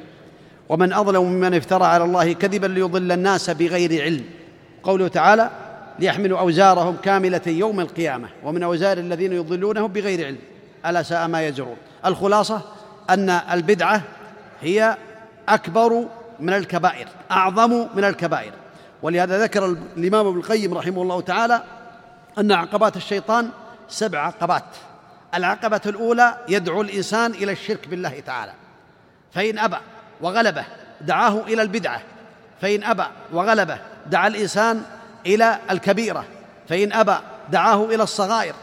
ومن أظلم ممن افترى على الله كذبا ليضل الناس بغير علم. قوله تعالى ليحملوا أوزارهم كاملة يوم القيامة ومن أوزار الذين يضلونهم بغير علم. ألا ساء ما يزرون. الخلاصة أن البدعة هي أكبر من الكبائر أعظم من الكبائر. ولهذا ذكر الإمام ابن القيم رحمه الله تعالى أن عقبات الشيطان سبع عقبات. العقبة الأولى يدعو الإنسان إلى الشرك بالله تعالى. فإن أبى وغلبه دعاه إلى البدعة. فإن أبى وغلبه دعا الإنسان إلى الكبيرة. فإن أبى دعاه إلى الصغائر.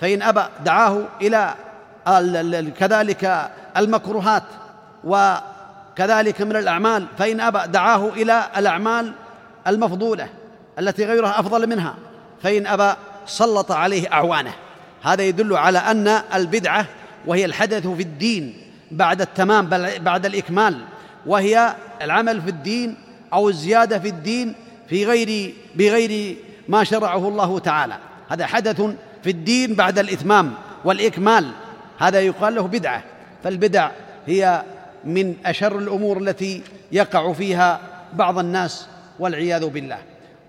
فإن أبى دعاه إلى كذلك المكروهات. وكذلك من الأعمال فإن أبى دعاه إلى الأعمال المفضولة التي غيرها أفضل منها فإن أبى سلط عليه أعوانه. هذا يدل على أن البدعة وهي الحدث في الدين بعد التمام بل بعد الإكمال وهي العمل في الدين أو الزيادة في الدين في غير بغير ما شرعه الله تعالى. هذا حدث في الدين بعد الإتمام والإكمال. هذا يقال له بدعة فالبدع هي من أشر الأمور التي يقع فيها بعض الناس والعياذ بالله.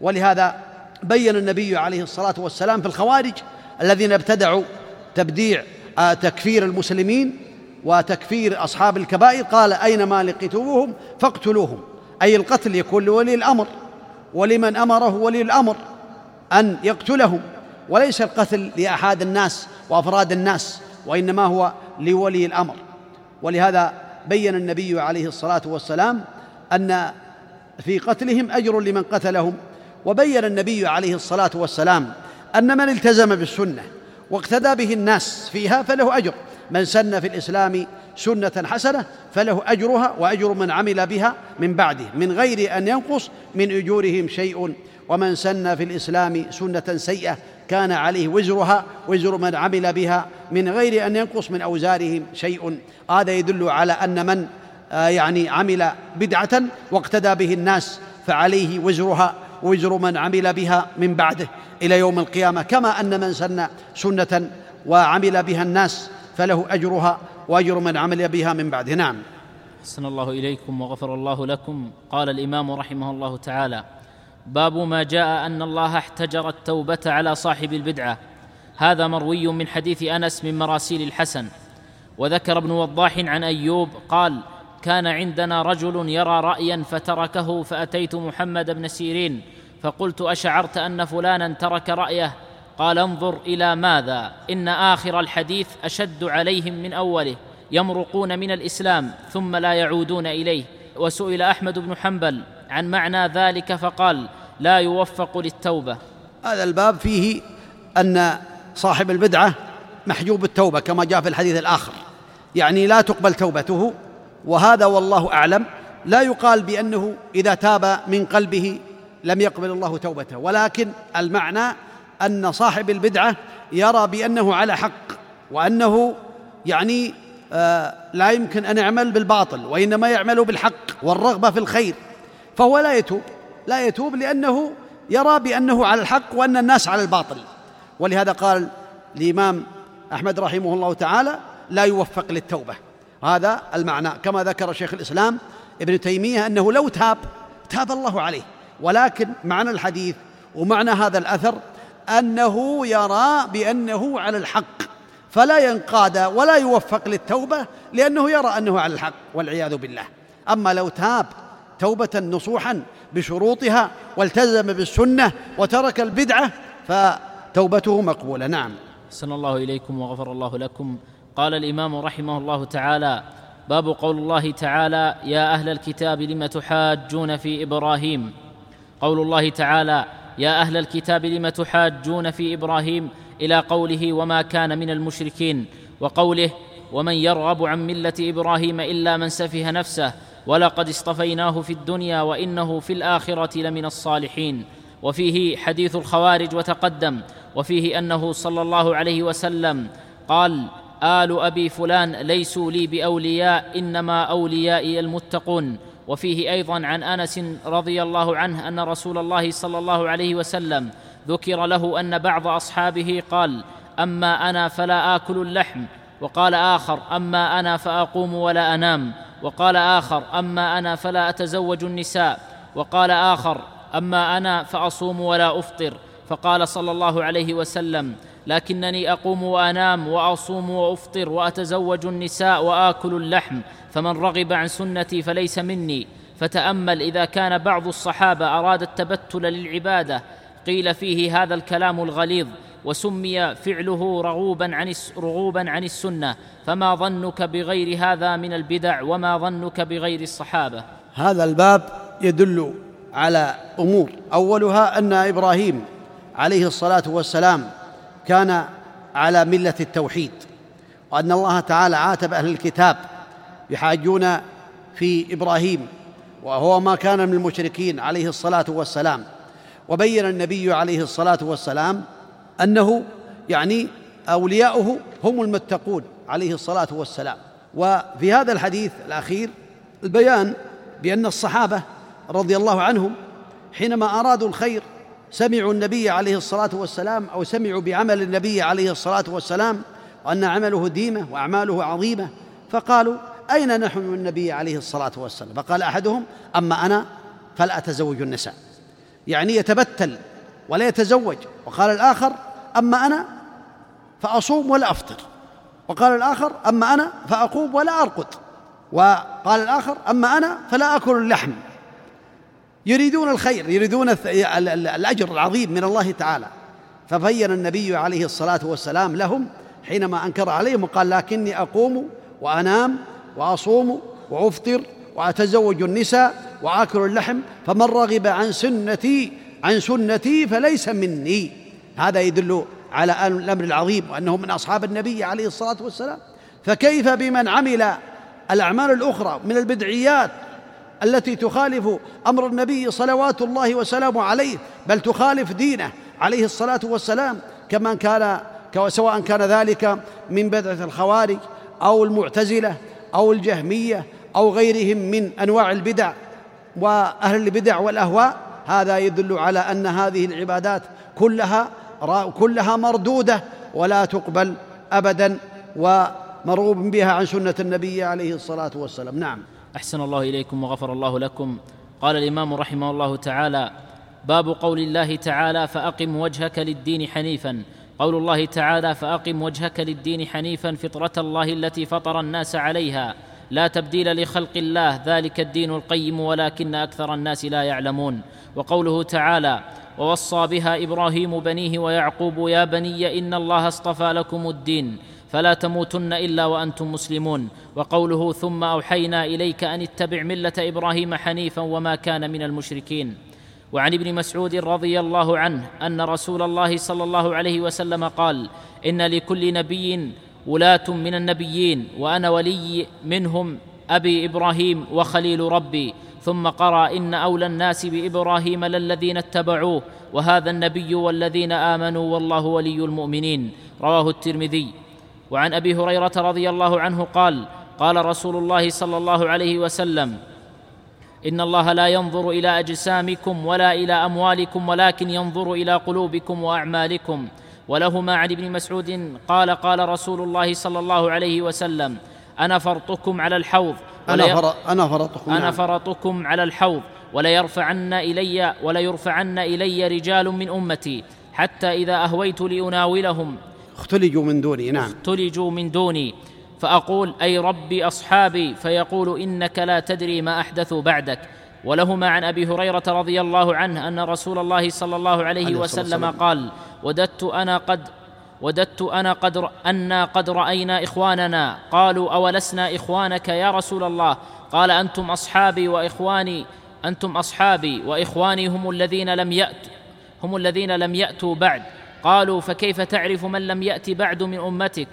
ولهذا بين النبي عليه الصلاة والسلام في الخوارج الذين ابتدعوا تبديع آه، تكفير المسلمين وتكفير أصحاب الكبائر قال اينما لقيتموهم فاقتلوهم. أي القتل يكون لولي الأمر ولمن أمره ولي الأمر أن يقتلهم. وليس القتل لاحاد الناس وأفراد الناس وإنما هو لولي الأمر. ولهذا بين النبي عليه الصلاة والسلام أن في قتلهم أجر لمن قتلهم وبين النبي عليه الصلاة والسلام أن من التزم بالسنة واقتدى به الناس فيها فله أجر من سن في الإسلام سنة حسنة فله أجرها وأجر من عمل بها من بعده من غير أن ينقص من أجورهم شيء ومن سن في الإسلام سنة سيئة كان عليه وزرها وزر من عمل بها من غير أن ينقص من أوزارهم شيء. هذا يدل على أن من آه، يعني عمل بدعة واقتدى به الناس فعليه وزرها وزر من عمل بها من بعده إلى يوم القيامة. كما أن من سن سنة وعمل بها الناس فله أجرها وأجر من عمل بها من بعده نعم. حسن الله إليكم وغفر الله لكم. قال الإمام رحمه الله تعالى باب ما جاء أن الله احتجر التوبة على صاحب البدعة. هذا مروي من حديث أنس من مراسيل الحسن. وذكر ابن وضاح عن أيوب قال كان عندنا رجل يرى رأيا فتركه فأتيت محمد بن سيرين فقلت أشعرت أن فلانا ترك رأيه؟ قال انظر إلى ماذا؟ إن آخر الحديث أشد عليهم من أوله يمرقون من الإسلام ثم لا يعودون إليه وسئل أحمد بن حنبل عن معنى ذلك فقال لا يوفق للتوبة. هذا الباب فيه أن صاحب البدعة محجوب التوبة كما جاء في الحديث الآخر. يعني لا تقبل توبته وهذا والله أعلم. لا يقال بأنه إذا تاب من قلبه لم يقبل الله توبته ولكن المعنى أن صاحب البدعة يرى بأنه على حق وأنه يعني آه لا يمكن أن يعمل بالباطل وإنما يعمل بالحق والرغبة في الخير. فهو لا يتوب لا يتوب لأنه يرى بأنه على الحق وأن الناس على الباطل. ولهذا قال الإمام أحمد رحمه الله تعالى لا يوفق للتوبة هذا المعنى كما ذكر شيخ الإسلام ابن تيمية أنه لو تاب تاب الله عليه. ولكن معنى الحديث ومعنى هذا الأثر أنه يرى بأنه على الحق. فلا ينقاد ولا يوفق للتوبة لأنه يرى أنه على الحق والعياذ بالله. أما لو تاب توبة نصوحا بشروطها والتزم بالسنة وترك البدعة فتوبته مقبولة. نعم. أحسن الله إليكم وغفر الله لكم. قال الإمام رحمه الله تعالى باب قول الله تعالى يا أهل الكتاب لم تحاجون في إبراهيم؟ قول الله تعالى يا أهل الكتاب لم تحاجون في إبراهيم؟ إلى قوله وما كان من المشركين. وقوله ومن يرغب عن ملة إبراهيم إلا من سفه نفسه. ولقد اصطفيناه في الدنيا وإنه في الآخرة لمن الصالحين. وفيه حديث الخوارج وتقدم وفيه أنه صلى الله عليه وسلم قال آل أبي فلان ليسوا لي بأولياء إنما أوليائي المتقون. وفيه أيضا عن أنس رضي الله عنه أن رسول الله صلى الله عليه وسلم ذكر له أن بعض أصحابه قال أما أنا فلا آكل اللحم. وقال آخر أما أنا فأقوم ولا أنام. وقال آخر أما أنا فلا أتزوج النساء. وقال آخر أما أنا فأصوم ولا أفطر. فقال صلى الله عليه وسلم لكنني أقوم وأنام وأصوم وأفطر وأتزوج النساء وآكل اللحم. فمن رغب عن سنتي فليس مني. فتأمل إذا كان بعض الصحابة أراد التبتل للعبادة قيل فيه هذا الكلام الغليظ. وسمي فعله رغوبا عن رغوبا عن السنة. فما ظنك بغير هذا من البدع وما ظنك بغير الصحابة؟ هذا الباب يدل على أمور. أولها أن إبراهيم عليه الصلاة والسلام كان على ملة التوحيد وأن الله تعالى عاتب أهل الكتاب يحاجون في إبراهيم وهو ما كان من المشركين عليه الصلاة والسلام. وبين النبي عليه الصلاة والسلام أنه يعني أولياؤه هم المتقون عليه الصلاة والسلام. وفي هذا الحديث الأخير البيان بأن الصحابة رضي الله عنهم حينما أرادوا الخير سمعوا النبي عليه الصلاة والسلام أو سمعوا بعمل النبي عليه الصلاة والسلام وأن عمله ديمة وأعماله عظيمة فقالوا أين نحن من النبي عليه الصلاة والسلام؟ فقال أحدهم أما أنا فلا أتزوج النساء. يعني يتبتل ولا يتزوج. وقال الآخر أما أنا فأصوم ولا أفطر. وقال الآخر أما أنا فأقوم ولا أرقد. وقال الآخر أما أنا فلا أكل اللحم. يريدون الخير يريدون الأجر العظيم من الله تعالى. فبين النبي عليه الصلاة والسلام لهم حينما أنكر عليهم وقال لكني أقوم وأنام وأصوم وأفطر وأتزوج النساء وأكل اللحم فمن رغب عن سنتي عن سنتي فليس مني. هذا يدل على الأمر العظيم وأنه من أصحاب النبي عليه الصلاة والسلام. فكيف بمن عمل الأعمال الأخرى من البدعيات التي تخالف أمر النبي صلوات الله وسلامه عليه بل تخالف دينه عليه الصلاة والسلام كما كان سواء كان ذلك من بدعة الخوارج أو المعتزلة أو الجهمية أو غيرهم من أنواع البدع وأهل البدع والأهواء. هذا يدل على أن هذه العبادات كلها كلها مردودة ولا تقبل ابدا ومرغوب بها عن سنة النبي عليه الصلاة والسلام. نعم. أحسن الله إليكم وغفر الله لكم. قال الإمام رحمه الله تعالى باب قول الله تعالى فأقم وجهك للدين حنيفا. قول الله تعالى فأقم وجهك للدين حنيفا فطرة الله التي فطر الناس عليها. لا تبديل لخلق الله ذلك الدين القيم ولكن أكثر الناس لا يعلمون. وقوله تعالى ووصى بها إبراهيم بنيه ويعقوب يا بني إن الله اصطفى لكم الدين فلا تموتن إلا وأنتم مسلمون. وقوله ثم أوحينا إليك أن اتبع ملة إبراهيم حنيفا وما كان من المشركين. وعن ابن مسعود رضي الله عنه أن رسول الله صلى الله عليه وسلم قال إن لكل نبي ولاة من النبيين وأنا ولي منهم أبي إبراهيم وخليل ربي. ثم قرأ إن أولى الناس بإبراهيم للذين اتبعوه وهذا النبي والذين آمنوا والله ولي المؤمنين. رواه الترمذي. وعن أبي هريرة رضي الله عنه قال قال رسول الله صلى الله عليه وسلم إن الله لا ينظر إلى أجسامكم ولا إلى أموالكم ولكن ينظر إلى قلوبكم وأعمالكم. ولهما عن ابن مسعود قال قال رسول الله صلى الله عليه وسلم أنا فرطكم على الحوض أنا, فر... أنا فرطكم أنا نعم. فرطكم على الحوض وليرفعن إلي وليرفعن إلي رجال من أمتي حتى إذا أهويت لأناولهم. اختلجوا من دوني نعم. اختلجوا من دوني. فأقول أي ربي أصحابي فيقول إنك لا تدري ما أحدثوا بعدك. ولهما عن أبي هريرة رضي الله عنه أن رسول الله صلى الله عليه وسلم قال وددت أنا قد وددت أنا قد أنا قد رأينا إخواننا. قالوا أولسنا إخوانك يا رسول الله؟ قال أنتم أصحابي وإخواني أنتم أصحابي وإخواني هم الذين لم يأتوا هم الذين لم يأتوا بعد. قالوا فكيف تعرف من لم يأت بعد من أمتك؟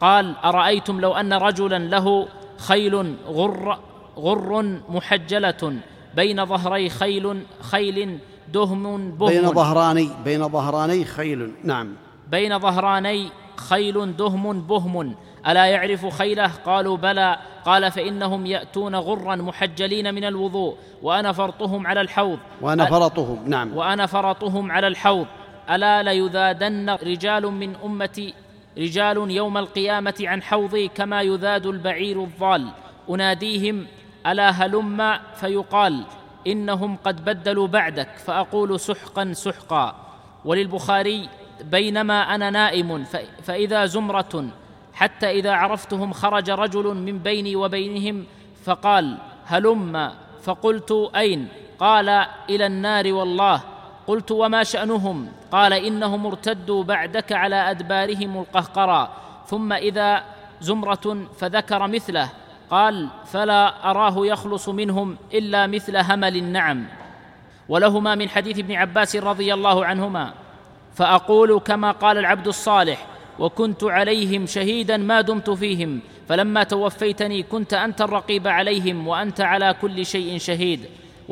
قال أرأيتم لو أن رجلا له خيل غر غر محجلة بين ظهري خيل خيل دهم بهم. بين ظهراني بين ظهراني خيل نعم. بين ظهراني خيل دهم بهم. ألا يعرف خيله؟ قالوا بلى. قال فإنهم يأتون غرا محجلين من الوضوء وأنا فرطهم على الحوض. وأنا فرطهم نعم. وأنا فرطهم على الحوض. ألا ليذادن رجال من أمتي رجال يوم القيامة عن حوضي كما يذاد البعير الضال. أناديهم ألا هلم فيقال إنهم قد بدلوا بعدك فأقول سحقا سحقا. وللبخاري بينما أنا نائم فإذا زمرة حتى إذا عرفتهم خرج رجل من بيني وبينهم فقال هلم فقلت أين؟ قال إلى النار والله. قلت وما شأنهم؟ قال إنهم ارتدوا بعدك على أدبارهم القهقرى ثم إذا زمرة فذكر مثله قال فلا أراه يخلص منهم إلا مثل همل النعم ولهما من حديث ابن عباس رضي الله عنهما. فأقول كما قال العبد الصالح وكنت عليهم شهيدا ما دمت فيهم فلما توفيتني كنت أنت الرقيب عليهم وأنت على كل شيء شهيد.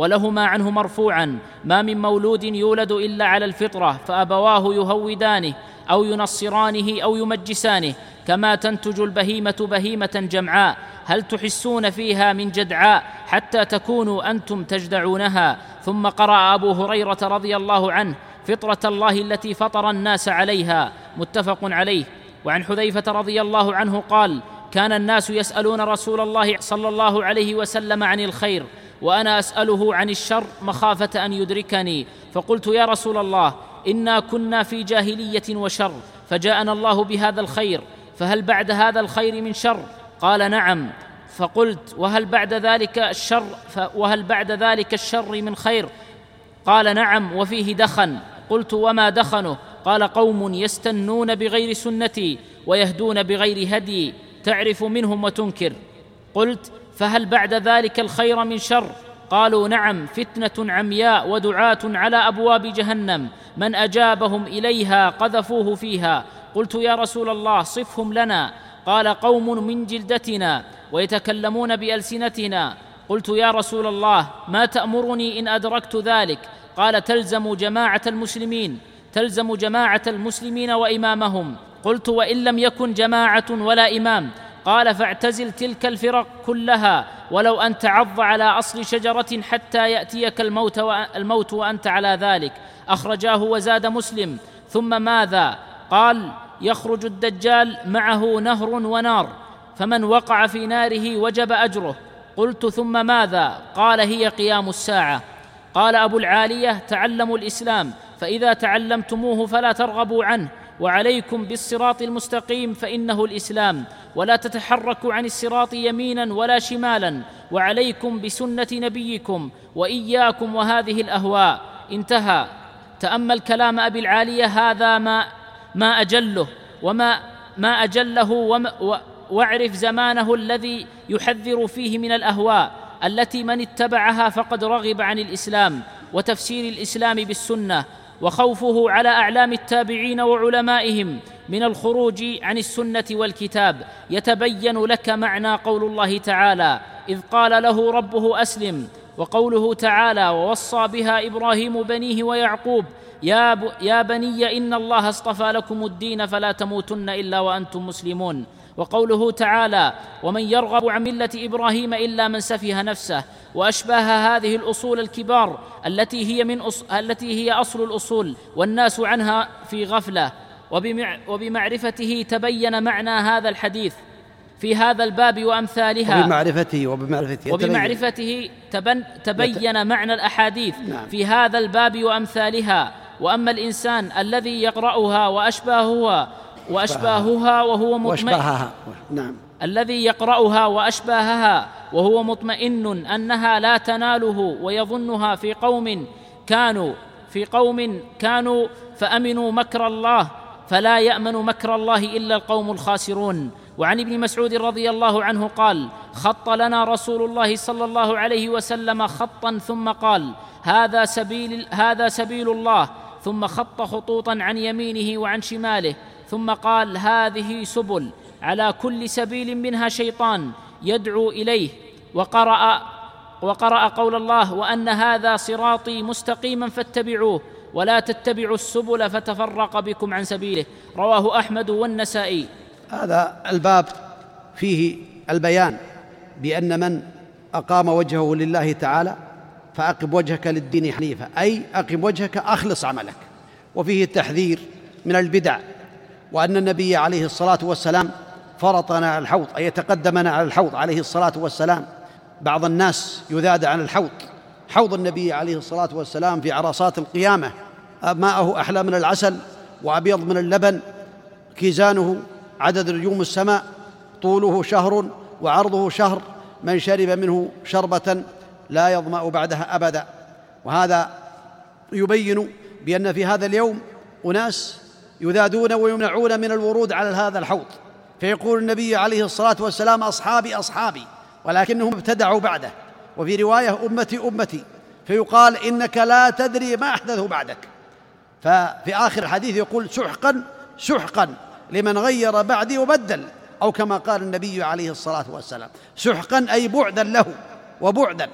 ولهما عنه مرفوعا ما من مولود يولد إلا على الفطرة فأبواه يهودانه أو ينصرانه أو يمجسانه كما تنتج البهيمة بهيمة جمعاء. هل تحسون فيها من جدعاء حتى تكونوا أنتم تجدعونها؟ ثم قرأ أبو هريرة رضي الله عنه فطرة الله التي فطر الناس عليها. متفق عليه. وعن حذيفة رضي الله عنه قال كان الناس يسألون رسول الله صلى الله عليه وسلم عن الخير وأنا أسأله عن الشر مخافة أن يدركني. فقلت يا رسول الله إنا كنا في جاهلية وشر فجاءنا الله بهذا الخير فهل بعد هذا الخير من شر؟ قال نعم. فقلت وهل بعد ذلك الشر وهل بعد ذلك الشر من خير؟ قال نعم وفيه دخن. قلت وما دخنه؟ قال قوم يستنون بغير سنتي ويهدون بغير هدي تعرف منهم وتنكر. قلت فهل بعد ذلك الخير من شر؟ قالوا نعم فتنة عمياء ودعاة على أبواب جهنم. من أجابهم إليها قذفوه فيها. قلت يا رسول الله صفهم لنا. قال قوم من جلدتنا ويتكلمون بألسنتنا. قلت يا رسول الله ما تأمرني إن أدركت ذلك؟ قال تلزم جماعة المسلمين. تلزم جماعة المسلمين وإمامهم. قلت وإن لم يكن جماعة ولا إمام. قال فاعتزل تلك الفرق كلها ولو أن تعض على أصل شجرة حتى يأتيك الموت الموت وأنت على ذلك. أخرجاه وزاد مسلم. ثم ماذا؟ قال يخرج الدجال معه نهر ونار فمن وقع في ناره وجب أجره. قلت ثم ماذا؟ قال هي قيام الساعة. قال أبو العالية تعلموا الإسلام فإذا تعلمتموه فلا ترغبوا عنه وعليكم بالصراط المستقيم فإنه الإسلام. ولا تتحركوا عن الصراط يمينا ولا شمالا وعليكم بسنة نبيكم وإياكم وهذه الأهواء. انتهى. تأمل كلام أبي العالية هذا ما ما أجله وما ما أجله وما واعرف زمانه الذي يحذر فيه من الأهواء التي من اتبعها فقد رغب عن الإسلام وتفسير الإسلام بالسنة وخوفه على أعلام التابعين وعلمائهم من الخروج عن السنة والكتاب يتبين لك معنى قول الله تعالى إذ قال له ربه أسلم. وقوله تعالى ووصى بها إبراهيم بنيه ويعقوب يا, ب... يا بني إن الله اصطفى لكم الدين فلا تموتن إلا وأنتم مسلمون. وقوله تعالى ومن يرغب عن ملة إبراهيم إلا من سفه نفسه. وأشباه هذه الأصول الكبار التي هي من أص... التي هي أصل الأصول والناس عنها في غفلة. وبمعرفته تبين معنى هذا الحديث في هذا الباب وأمثالها. وبمعرفته وبمعرفته وبمعرفته تبن تبين معنى الأحاديث نعم. في هذا الباب وأمثالها. وأما الإنسان الذي يقرأها وأشباهها وأشباهها وهو مطمئن. نعم. الذي يقرأها وأشباهها وهو مطمئن أنها لا تناله ويظنها في قوم كانوا في قوم كانوا فأمنوا مكر الله فلا يأمن مكر الله إلا القوم الخاسرون. وعن ابن مسعود رضي الله عنه قال خط لنا رسول الله صلى الله عليه وسلم خطا ثم قال هذا سبيل هذا سبيل الله. ثم خط خطوطا عن يمينه وعن شماله. ثم قال هذه سبل. على كل سبيل منها شيطان يدعو إليه. وقرأ وقرأ قول الله وأن هذا صراطي مستقيما فاتبعوه. ولا تتبعوا السبل فتفرق بكم عن سبيله. رواه أحمد والنسائي. هذا الباب فيه البيان بأن من أقام وجهه لله تعالى فأقم وجهك للدين حنيفا أي أقم وجهك أخلص عملك. وفيه التحذير من البدع وأن النبي عليه الصلاة والسلام فرطنا على الحوض أي يتقدمنا على الحوض عليه الصلاة والسلام. بعض الناس يذاد عن الحوض. حوض النبي عليه الصلاة والسلام في عرصات القيامة. ماءه أحلى من العسل وأبيض من اللبن. كيزانه عدد نجوم السماء. طوله شهر وعرضه شهر. من شرب منه شربة لا يظمأ بعدها أبدا. وهذا يبين بأن في هذا اليوم أناس يذادون ويمنعون من الورود على هذا الحوض. فيقول النبي عليه الصلاة والسلام أصحابي أصحابي ولكنهم ابتدعوا بعده. وفي رواية أمتي أمتي فيقال إنك لا تدري ما أحدثوا بعدك. ففي آخر الحديث يقول سحقا سحقا لمن غير بعدي وبدل أو كما قال النبي عليه الصلاة والسلام سحقا أي بعدا له وبعدا.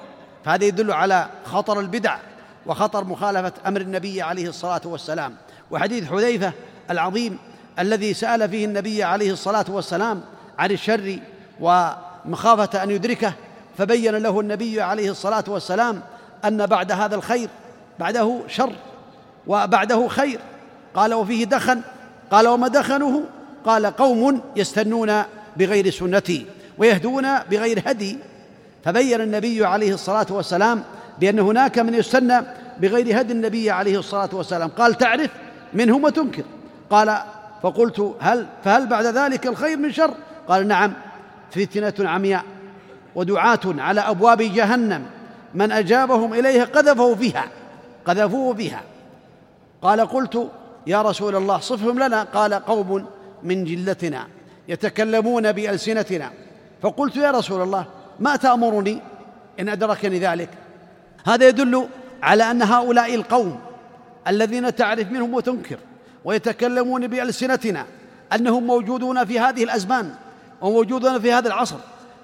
فهذا يدل على خطر البدع وخطر مخالفة أمر النبي عليه الصلاة والسلام. وحديث حذيفة العظيم الذي سأل فيه النبي عليه الصلاة والسلام عن الشر ومخافة أن يدركه فبين له النبي عليه الصلاة والسلام أن بعد هذا الخير بعده شر وبعده خير. قال وفيه دخن. قال وما دخنه؟ قال قوم يستنون بغير سنتي ويهدون بغير هدي. فبين النبي عليه الصلاة والسلام بأن هناك من يستنى بغير هدي النبي عليه الصلاة والسلام. قال تعرف منهم وتنكر قال فقلت هل فهل بعد ذلك الخير من شر؟ قال نعم فتنة عمياء. ودعاة على أبواب جهنم. من أجابهم إليها قذفوا فيها قذفوه بها. قال قلت يا رسول الله صفهم لنا. قال قوم من جلتنا يتكلمون بألسنتنا. فقلت يا رسول الله ما تأمرني إن أدركني ذلك؟ هذا يدل على أن هؤلاء القوم الذين تعرف منهم وتنكر ويتكلمون بألسنتنا أنهم موجودون في هذه الأزمان وموجودون في هذا العصر.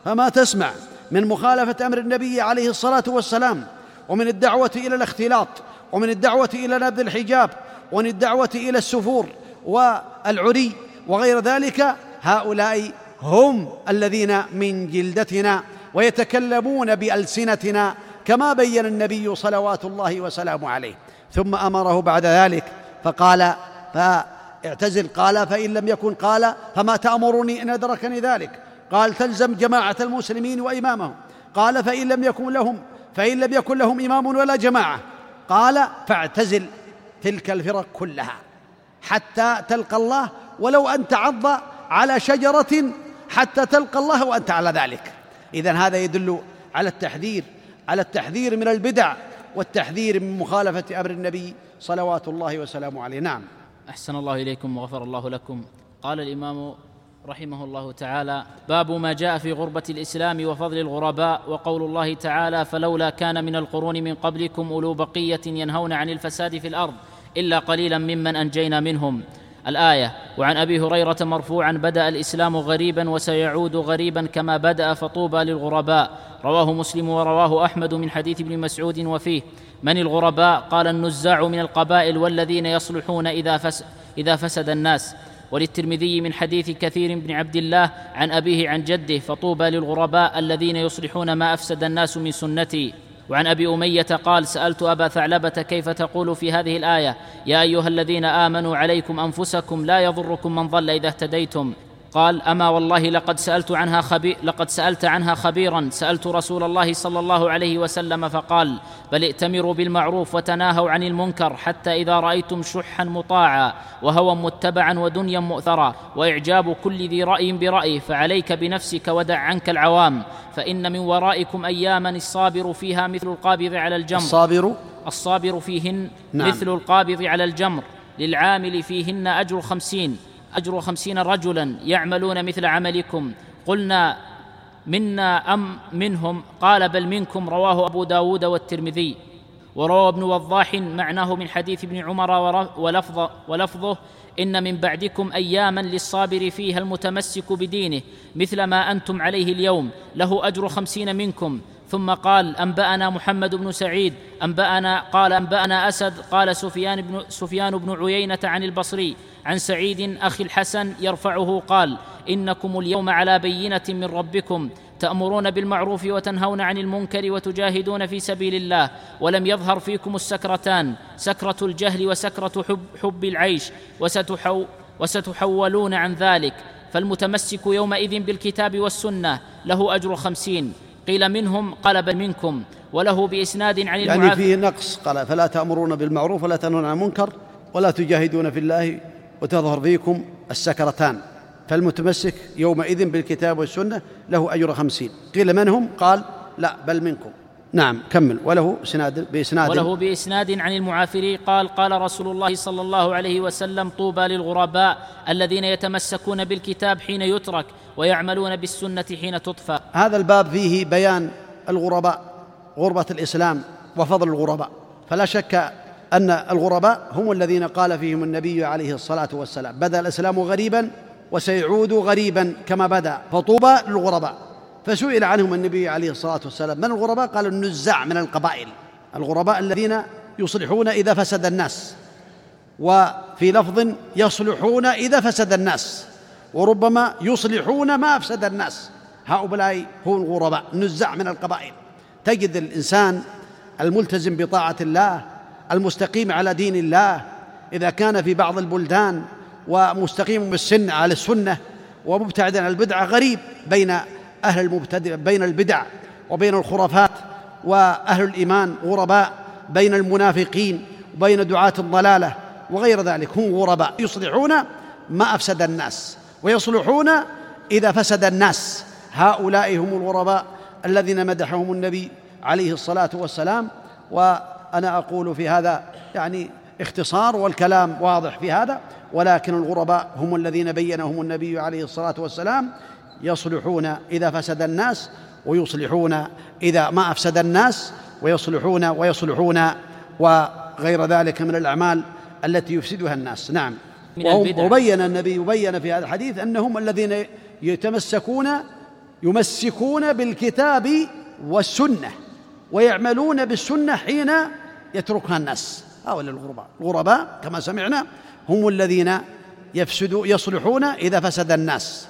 فما تسمع من مخالفة أمر النبي عليه الصلاة والسلام ومن الدعوة إلى الاختلاط ومن الدعوة إلى نبذ الحجاب ومن الدعوة إلى السفور والعري وغير ذلك هؤلاء هم الذين من جلدتنا ويتكلمون بألسنتنا كما بين النبي صلوات الله وسلامه عليه. ثم أمره بعد ذلك فقال فاعتزل قال فإن لم يكن قال فما تأمرني إن أدركني ذلك. قال تلزم جماعة المسلمين وإمامهم. قال فإن لم يكن لهم فإن لم يكن لهم إمام ولا جماعة. قال فاعتزل تلك الفرق كلها حتى تلقى الله ولو أن تعض على شجرة حتى تلقى الله وأنت على ذلك. اذا هذا يدل على التحذير على التحذير من البدع والتحذير من مخالفة أمر النبي صلوات الله وسلامه عليه. نعم. أحسن الله إليكم وغفر الله لكم. قال الإمام رحمه الله تعالى. باب ما جاء في غربة الإسلام وفضل الغرباء وقول الله تعالى فلولا كان من القرون من قبلكم أولو بقية ينهون عن الفساد في الأرض إلا قليلا ممن أنجينا منهم. الآية وعن أبي هريرة مرفوعا بدأ الإسلام غريبا وسيعود غريبا كما بدأ فطوبى للغرباء. رواه مسلم ورواه أحمد من حديث ابن مسعود وفيه من الغرباء؟ قال النزاع من القبائل والذين يصلحون فس إذا فسد الناس. وللترمذي من حديث كثير بن عبد الله عن أبيه عن جده فطوبى للغرباء الذين يصلحون ما أفسد الناس من سنتي. وعن أبي أمية قال سألت أبا ثعلبة كيف تقول في هذه الآية؟ يا أيها الذين آمنوا عليكم أنفسكم لا يضركم من ضل إذا اهتديتم. قال أما والله لقد سألت عنها خبير لقد سألت عنها خبيرا. سألت رسول الله صلى الله عليه وسلم فقال بل ائتمروا بالمعروف وتناهوا عن المنكر حتى إذا رأيتم شحا مطاعا وهوى متبعا ودنيا مؤثرا وإعجاب كل ذي رأي برأيه فعليك بنفسك ودع عنك العوام. فإن من ورائكم اياما الصابر فيها مثل القابض على الجمر. الصابر؟ الصابر فيهن نعم. مثل القابض على الجمر. للعامل فيهن أجر خمسين. أجر خمسين رجلا يعملون مثل عملكم. قلنا منا أم منهم؟ قال بل منكم رواه أبو داود والترمذي. وروى ابن وضاح معناه من حديث ابن عمر ولفظ ولفظه إن من بعدكم اياما للصابر فيها المتمسك بدينه مثل ما أنتم عليه اليوم. له أجر خمسين منكم. ثم قال أنبأنا محمد بن سعيد. أنبأنا قال أنبأنا أسد. قال سفيان بن سفيان بن عيينة عن البصري عن سعيد أخي الحسن يرفعه قال إنكم اليوم على بينة من ربكم تأمرون بالمعروف وتنهون عن المنكر وتجاهدون في سبيل الله ولم يظهر فيكم السكرتان سكرة الجهل وسكرة حب, حب العيش وستحو وستحولون عن ذلك. فالمتمسك يومئذ بالكتاب والسنة له أجر خمسين. قيل منهم قال بل منكم وله بإسناد عن يعني فيه نقص قال فلا تأمرون بالمعروف ولا تنهون عن المنكر ولا تجاهدون في الله وتظهر فيكم السكرتان. فالمتمسك يومئذ بالكتاب والسنة له أجر خمسين. قيل من هم قال لا بل منكم. نعم كمل. وله اسناد بإسناد. وله بإسناد عن المعافري قال قال رسول الله صلى الله عليه وسلم طوبى للغرباء الذين يتمسكون بالكتاب حين يترك. ويعملون بالسنة حين تطفى. هذا الباب فيه بيان الغرباء غربة الإسلام وفضل الغرباء. فلا شك أن الغرباء هم الذين قال فيهم النبي عليه الصلاة والسلام بدا الإسلام غريبا وسيعود غريبا كما بدا فطوبى للغرباء. فسئل عنهم النبي عليه الصلاة والسلام من الغرباء؟ قال النزاع من القبائل. الغرباء الذين يصلحون إذا فسد الناس وفي لفظ يصلحون إذا فسد الناس. وربما يصلحون ما أفسد الناس. هؤلاء هم الغرباء النزاع من القبائل. تجد الإنسان الملتزم بطاعة الله المستقيم على دين الله إذا كان في بعض البلدان ومستقيم بالسن على السنة ومبتعدا عن البدعة غريب بين أهل المبتدع بين البدع وبين الخرافات وأهل الإيمان غرباء بين المنافقين وبين دعاة الضلالة وغير ذلك. هم غرباء يصلحون ما أفسد الناس. ويصلحون إذا فسد الناس. هؤلاء هم الغرباء الذين مدحهم النبي عليه الصلاة والسلام وأنا أقول في هذا يعني اختصار والكلام واضح في هذا ولكن الغرباء هم الذين بينهم النبي عليه الصلاة والسلام. يصلحون إذا فسد الناس ويصلحون إذا ما أفسد الناس ويصلحون ويصلحون وغير ذلك من الأعمال التي يفسدها الناس. نعم. وبين النبي يبين في هذا الحديث أنهم الذين يتمسكون يمسكون بالكتاب والسنة ويعملون بالسنة حين يتركها الناس. هؤلاء الغرباء. الغرباء كما سمعنا هم الذين يفسدوا يصلحون إذا فسد الناس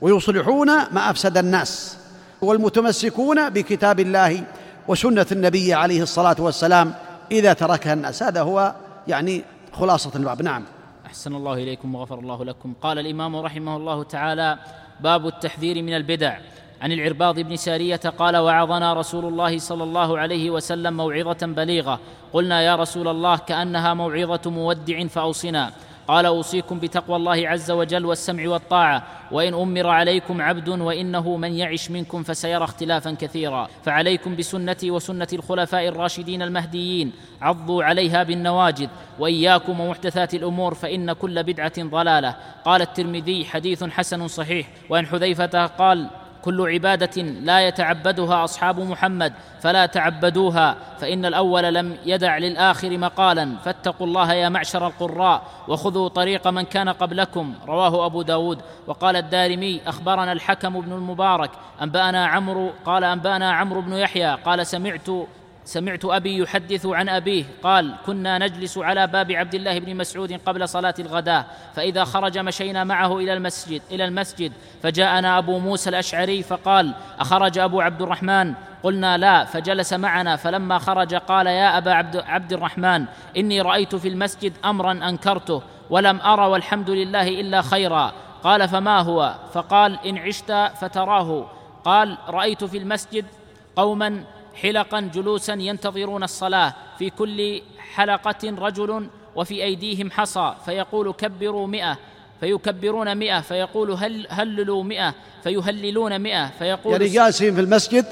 ويصلحون ما أفسد الناس والمتمسكون بكتاب الله وسنة النبي عليه الصلاة والسلام إذا تركها الناس. هذا هو يعني خلاصة الباب. نعم. أحسن الله إليكم وغفر الله لكم. قال الإمام رحمه الله تعالى باب التحذير من البدع. عن العرباض بن سارية قال وعظنا رسول الله صلى الله عليه وسلم موعظة بليغة. قلنا يا رسول الله كأنها موعظة مودع فأوصنا. قال أوصيكم بتقوى الله عز وجل والسمع والطاعة وإن أمر عليكم عبد وإنه من يعش منكم فسيرى اختلافا كثيرا. فعليكم بسنتي وسنة الخلفاء الراشدين المهديين عضوا عليها بالنواجذ وإياكم ومحدثات الأمور فإن كل بدعة ضلالة. قال الترمذي حديث حسن صحيح وعن حذيفة قال كل عبادة لا يتعبدها أصحاب محمد فلا تعبدوها فإن الأول لم يدع للآخر مقالا. فاتقوا الله يا معشر القراء وخذوا طريق من كان قبلكم رواه أبو داود. وقال الدارمي أخبرنا الحكم بن المبارك أنبأنا عمرو قال أنبأنا عمرو بن يحيى قال سمعت سمعت أبي يحدث عن أبيه قال كنا نجلس على باب عبد الله بن مسعود قبل صلاة الغداه فإذا خرج مشينا معه إلى المسجد إلى المسجد فجاءنا أبو موسى الأشعري فقال أخرج أبو عبد الرحمن؟ قلنا لا. فجلس معنا فلما خرج قال يا أبا عبد, عبد الرحمن إني رأيت في المسجد أمرا أنكرته ولم أرى والحمد لله إلا خيرا. قال فما هو؟ فقال إن عشت فتراه. قال رأيت في المسجد قوما حلقا جلوسا ينتظرون الصلاة. في كل حلقة رجل وفي أيديهم حصى فيقول كبروا مئة فيكبرون مئة فيقول هل هللوا مئة فيهللون مئة فيقول يعني جالسين في المسجد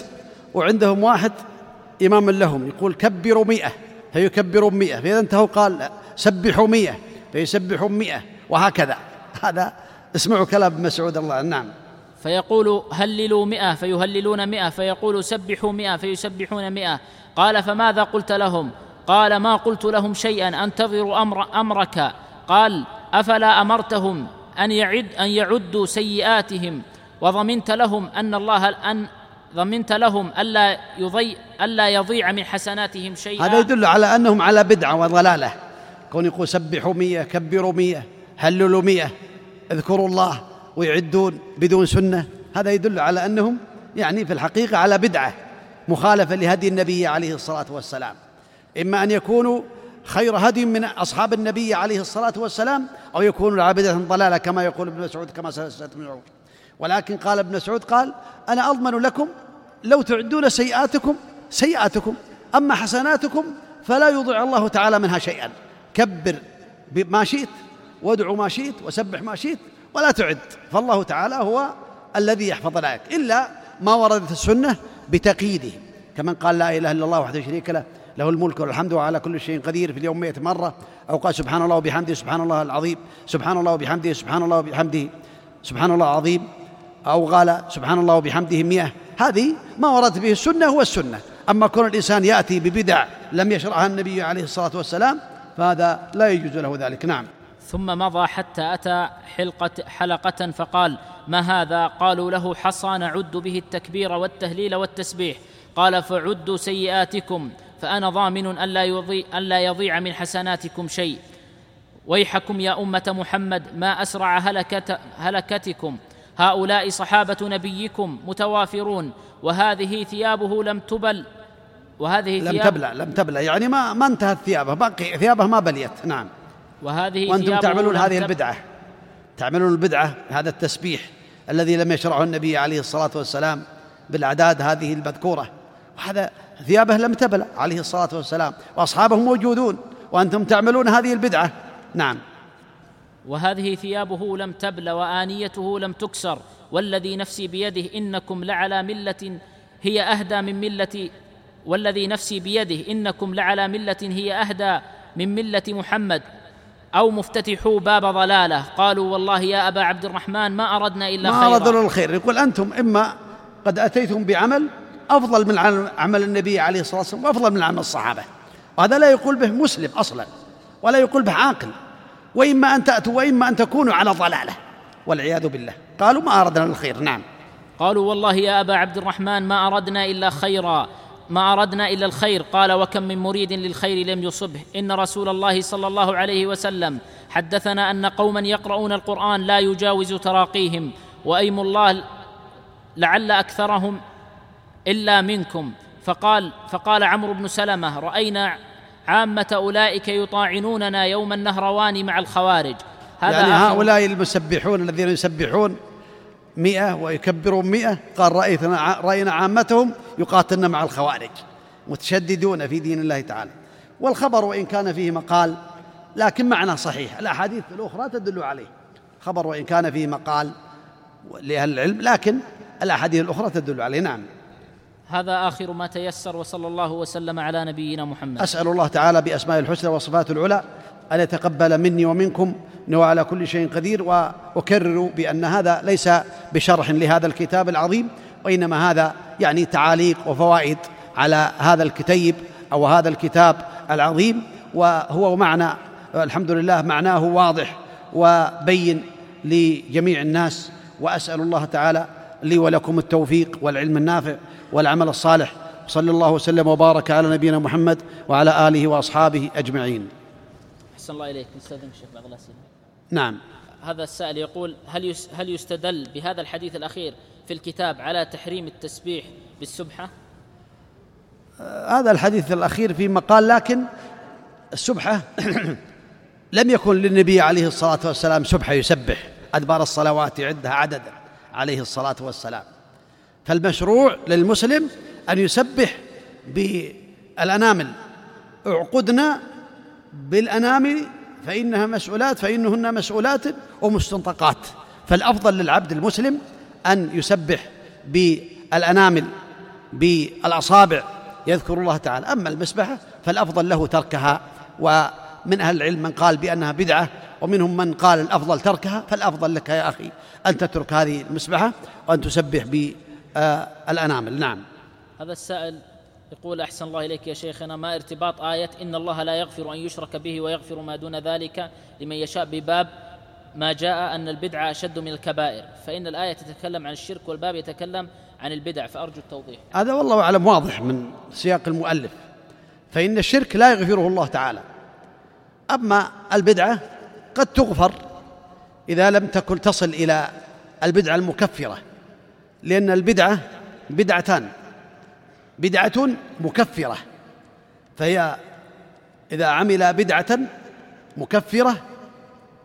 وعندهم واحد إمام لهم يقول كبروا مئة فيكبرون مئة فإذا انتهوا قال سبحوا مئة فيسبحون مئة وهكذا. هذا اسمعوا كلام مسعود الله نعم. فيقول هللوا مئة فيهللون مئة فيقول سبحوا مئة فيسبحون مئة. قال فماذا قلت لهم؟ قال ما قلت لهم شيئا انتظروا أمر أمرك. قال أفلا أمرتهم أن يعد أن يعدوا سيئاتهم؟ وضمنت لهم أن الله أن ضمنت لهم ألا يضيع ألا يضيع من حسناتهم شيئا. هذا يدل على أنهم على بدعة وضلالة. كون يقول سبحوا مية كبروا مية هللوا مية اذكروا الله. ويعدون بدون سنة. هذا يدل على أنهم يعني في الحقيقة على بدعة مخالفة لهدي النبي عليه الصلاة والسلام. إما أن يكونوا خير هدي من أصحاب النبي عليه الصلاة والسلام أو يكونوا العابدة ضلالة كما يقول ابن مسعود كما ستسمعون ولكن قال ابن مسعود قال أنا أضمن لكم لو تعدون سيئاتكم سيئاتكم. أما حسناتكم فلا يضيع الله تعالى منها شيئا. كبر ما شئت وادعو ما شئت وسبح ما شئت ولا تعد. فالله تعالى هو الذي يحفظ لك إلا ما وردت السنة بتقييده. كمن قال لا إله إلا الله وحده شريك له له الملك والحمد وعلى كل شيء قدير في اليوم مئة مرة. أو قال سبحان الله وبحمده سبحان الله العظيم سبحان الله وبحمده سبحان الله وبحمده سبحان الله العظيم. أو قال سبحان الله وبحمده مئة. هذه ما وردت به السنة هو السنة. أما كون الإنسان يأتي ببدع لم يشرعها النبي عليه الصلاة والسلام فهذا لا يجوز له ذلك. نعم. ثم مضى حتى أتى حلقة حلقة فقال ما هذا؟ قالوا له حصى نعد به التكبير والتهليل والتسبيح. قال فعدوا سيئاتكم فأنا ضامن ألا يضيع, ألا يضيع من حسناتكم شيء. ويحكم يا أمة محمد ما أسرع هلكت هلكتكم. هؤلاء صحابة نبيكم متوافرون وهذه ثيابه لم تبل وهذه لم ثياب تبلى لم تبلى يعني ما ما انتهت ثيابه باقي ثيابه ما بليت. نعم. وهذه وأنتم تعملون هذه البدعة. تعملون البدعة هذا التسبيح الذي لم يشرعه النبي عليه الصلاة والسلام بالأعداد هذه المذكورة. وهذا ثيابه لم تبلى عليه الصلاة والسلام. وأصحابه موجودون. وأنتم تعملون هذه البدعة. نعم. وهذه ثيابه لم تبل وآنيته لم تكسر. والذي نفسي بيده إنكم لعلى ملة هي أهدى من ملة والذي نفسي بيده إنكم لعلى ملة هي أهدى من ملة محمد. أو مفتتحوا باب ضلالة. قالوا والله يا أبا عبد الرحمن ما أردنا إلا خيرا. ما اردنا الخير يقول أنتم إما قد أتيتم بعمل أفضل من عمل النبي عليه الصلاة والسلام وأفضل من عمل الصحابة. وهذا لا يقول به مسلم أصلا ولا يقول به عاقل. وإما أن تأتوا وإما أن تكونوا على ضلالة. والعياذ بالله. قالوا ما أردنا الخير نعم. قالوا والله يا أبا عبد الرحمن ما أردنا إلا خيرا. ما أردنا إلا الخير. قال وكم من مريد للخير لم يصبه. إن رسول الله صلى الله عليه وسلم حدثنا أن قوما يقرؤون القرآن لا يجاوز تراقيهم وأيم الله لعل أكثرهم إلا منكم. فقال فقال عمرو بن سلمة رأينا عامة أولئك يطاعنوننا يوم النهروان مع الخوارج. هذا يعني هؤلاء المسبحون الذين يسبحون مئة ويكبرون مئة. قال رأيتنا رأينا عامتهم يقاتلن مع الخوارج متشددون في دين الله تعالى. والخبر وإن كان فيه مقال لكن معنى صحيح. الأحاديث الأخرى تدل عليه. خبر وإن كان فيه مقال لأهل العلم لكن الأحاديث الأخرى تدل عليه. نعم. هذا آخر ما تيسر وصلى الله وسلم على نبينا محمد. أسأل الله تعالى بأسماء الحسنى وصفات العلى أن يتقبل مني ومنكم إنه على كل شيء قدير وأكرر بأن هذا ليس بشرح لهذا الكتاب العظيم وإنما هذا يعني تعاليق وفوائد على هذا الكتيب أو هذا الكتاب العظيم وهو معنى الحمد لله معناه واضح وبين لجميع الناس وأسأل الله تعالى لي ولكم التوفيق والعلم النافع والعمل الصالح. صلى الله وسلم وبارك على نبينا محمد وعلى آله وأصحابه أجمعين. أحسن الله إليك نستاذن الشيخ بعض الأسئلة نعم. هذا السائل يقول هل هل يستدل بهذا الحديث الأخير في الكتاب على تحريم التسبيح بالسبحة؟ آه هذا الحديث الأخير في مقال لكن السبحة لم يكن للنبي عليه الصلاة والسلام سبحة يسبح. أدبار الصلوات يعدها عددا عليه الصلاة والسلام. فالمشروع للمسلم أن يسبح بالأنامل. اعقدنا بالأنامل فإنها مسؤولات فإنهن مسؤولات ومستنطقات. فالأفضل للعبد المسلم أن يسبح بالأنامل بالأصابع يذكر الله تعالى. أما المسبحة فالأفضل له تركها. من أهل العلم من قال بأنها بدعة ومنهم من قال الأفضل تركها فالأفضل لك يا أخي أن تترك هذه المسبحة وأن تسبح بالأنامل نعم. هذا السائل يقول أحسن الله إليك يا شيخنا ما ارتباط آية إن الله لا يغفر أن يشرك به ويغفر ما دون ذلك لمن يشاء بباب ما جاء أن البدعة أشد من الكبائر. فإن الآية تتكلم عن الشرك والباب يتكلم عن البدع. فأرجو التوضيح. هذا والله أعلم واضح من سياق المؤلف. فإن الشرك لا يغفره الله تعالى. أما البدعة قد تغفر إذا لم تكن تصل إلى البدعة المكفرة لأن البدعة بدعتان. بدعة مكفرة. فهي إذا عمل بدعة مكفرة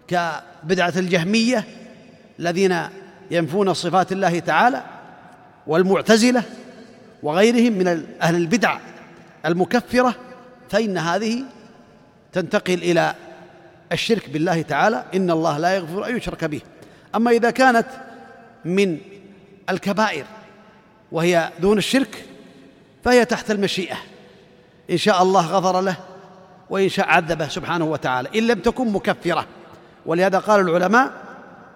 كبدعة الجهمية الذين ينفون صفات الله تعالى والمعتزلة وغيرهم من أهل البدع المكفرة فإن هذه تنتقل إلى الشرك بالله تعالى. إن الله لا يغفر أن يشرك به. أما إذا كانت من الكبائر وهي دون الشرك فهي تحت المشيئة. إن شاء الله غفر له وإن شاء عذبه سبحانه وتعالى. إن لم تكن مكفرة. ولهذا قال العلماء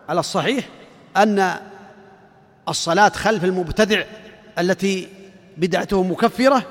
على الصحيح أن الصلاة خلف المبتدع التي بدعته مكفرة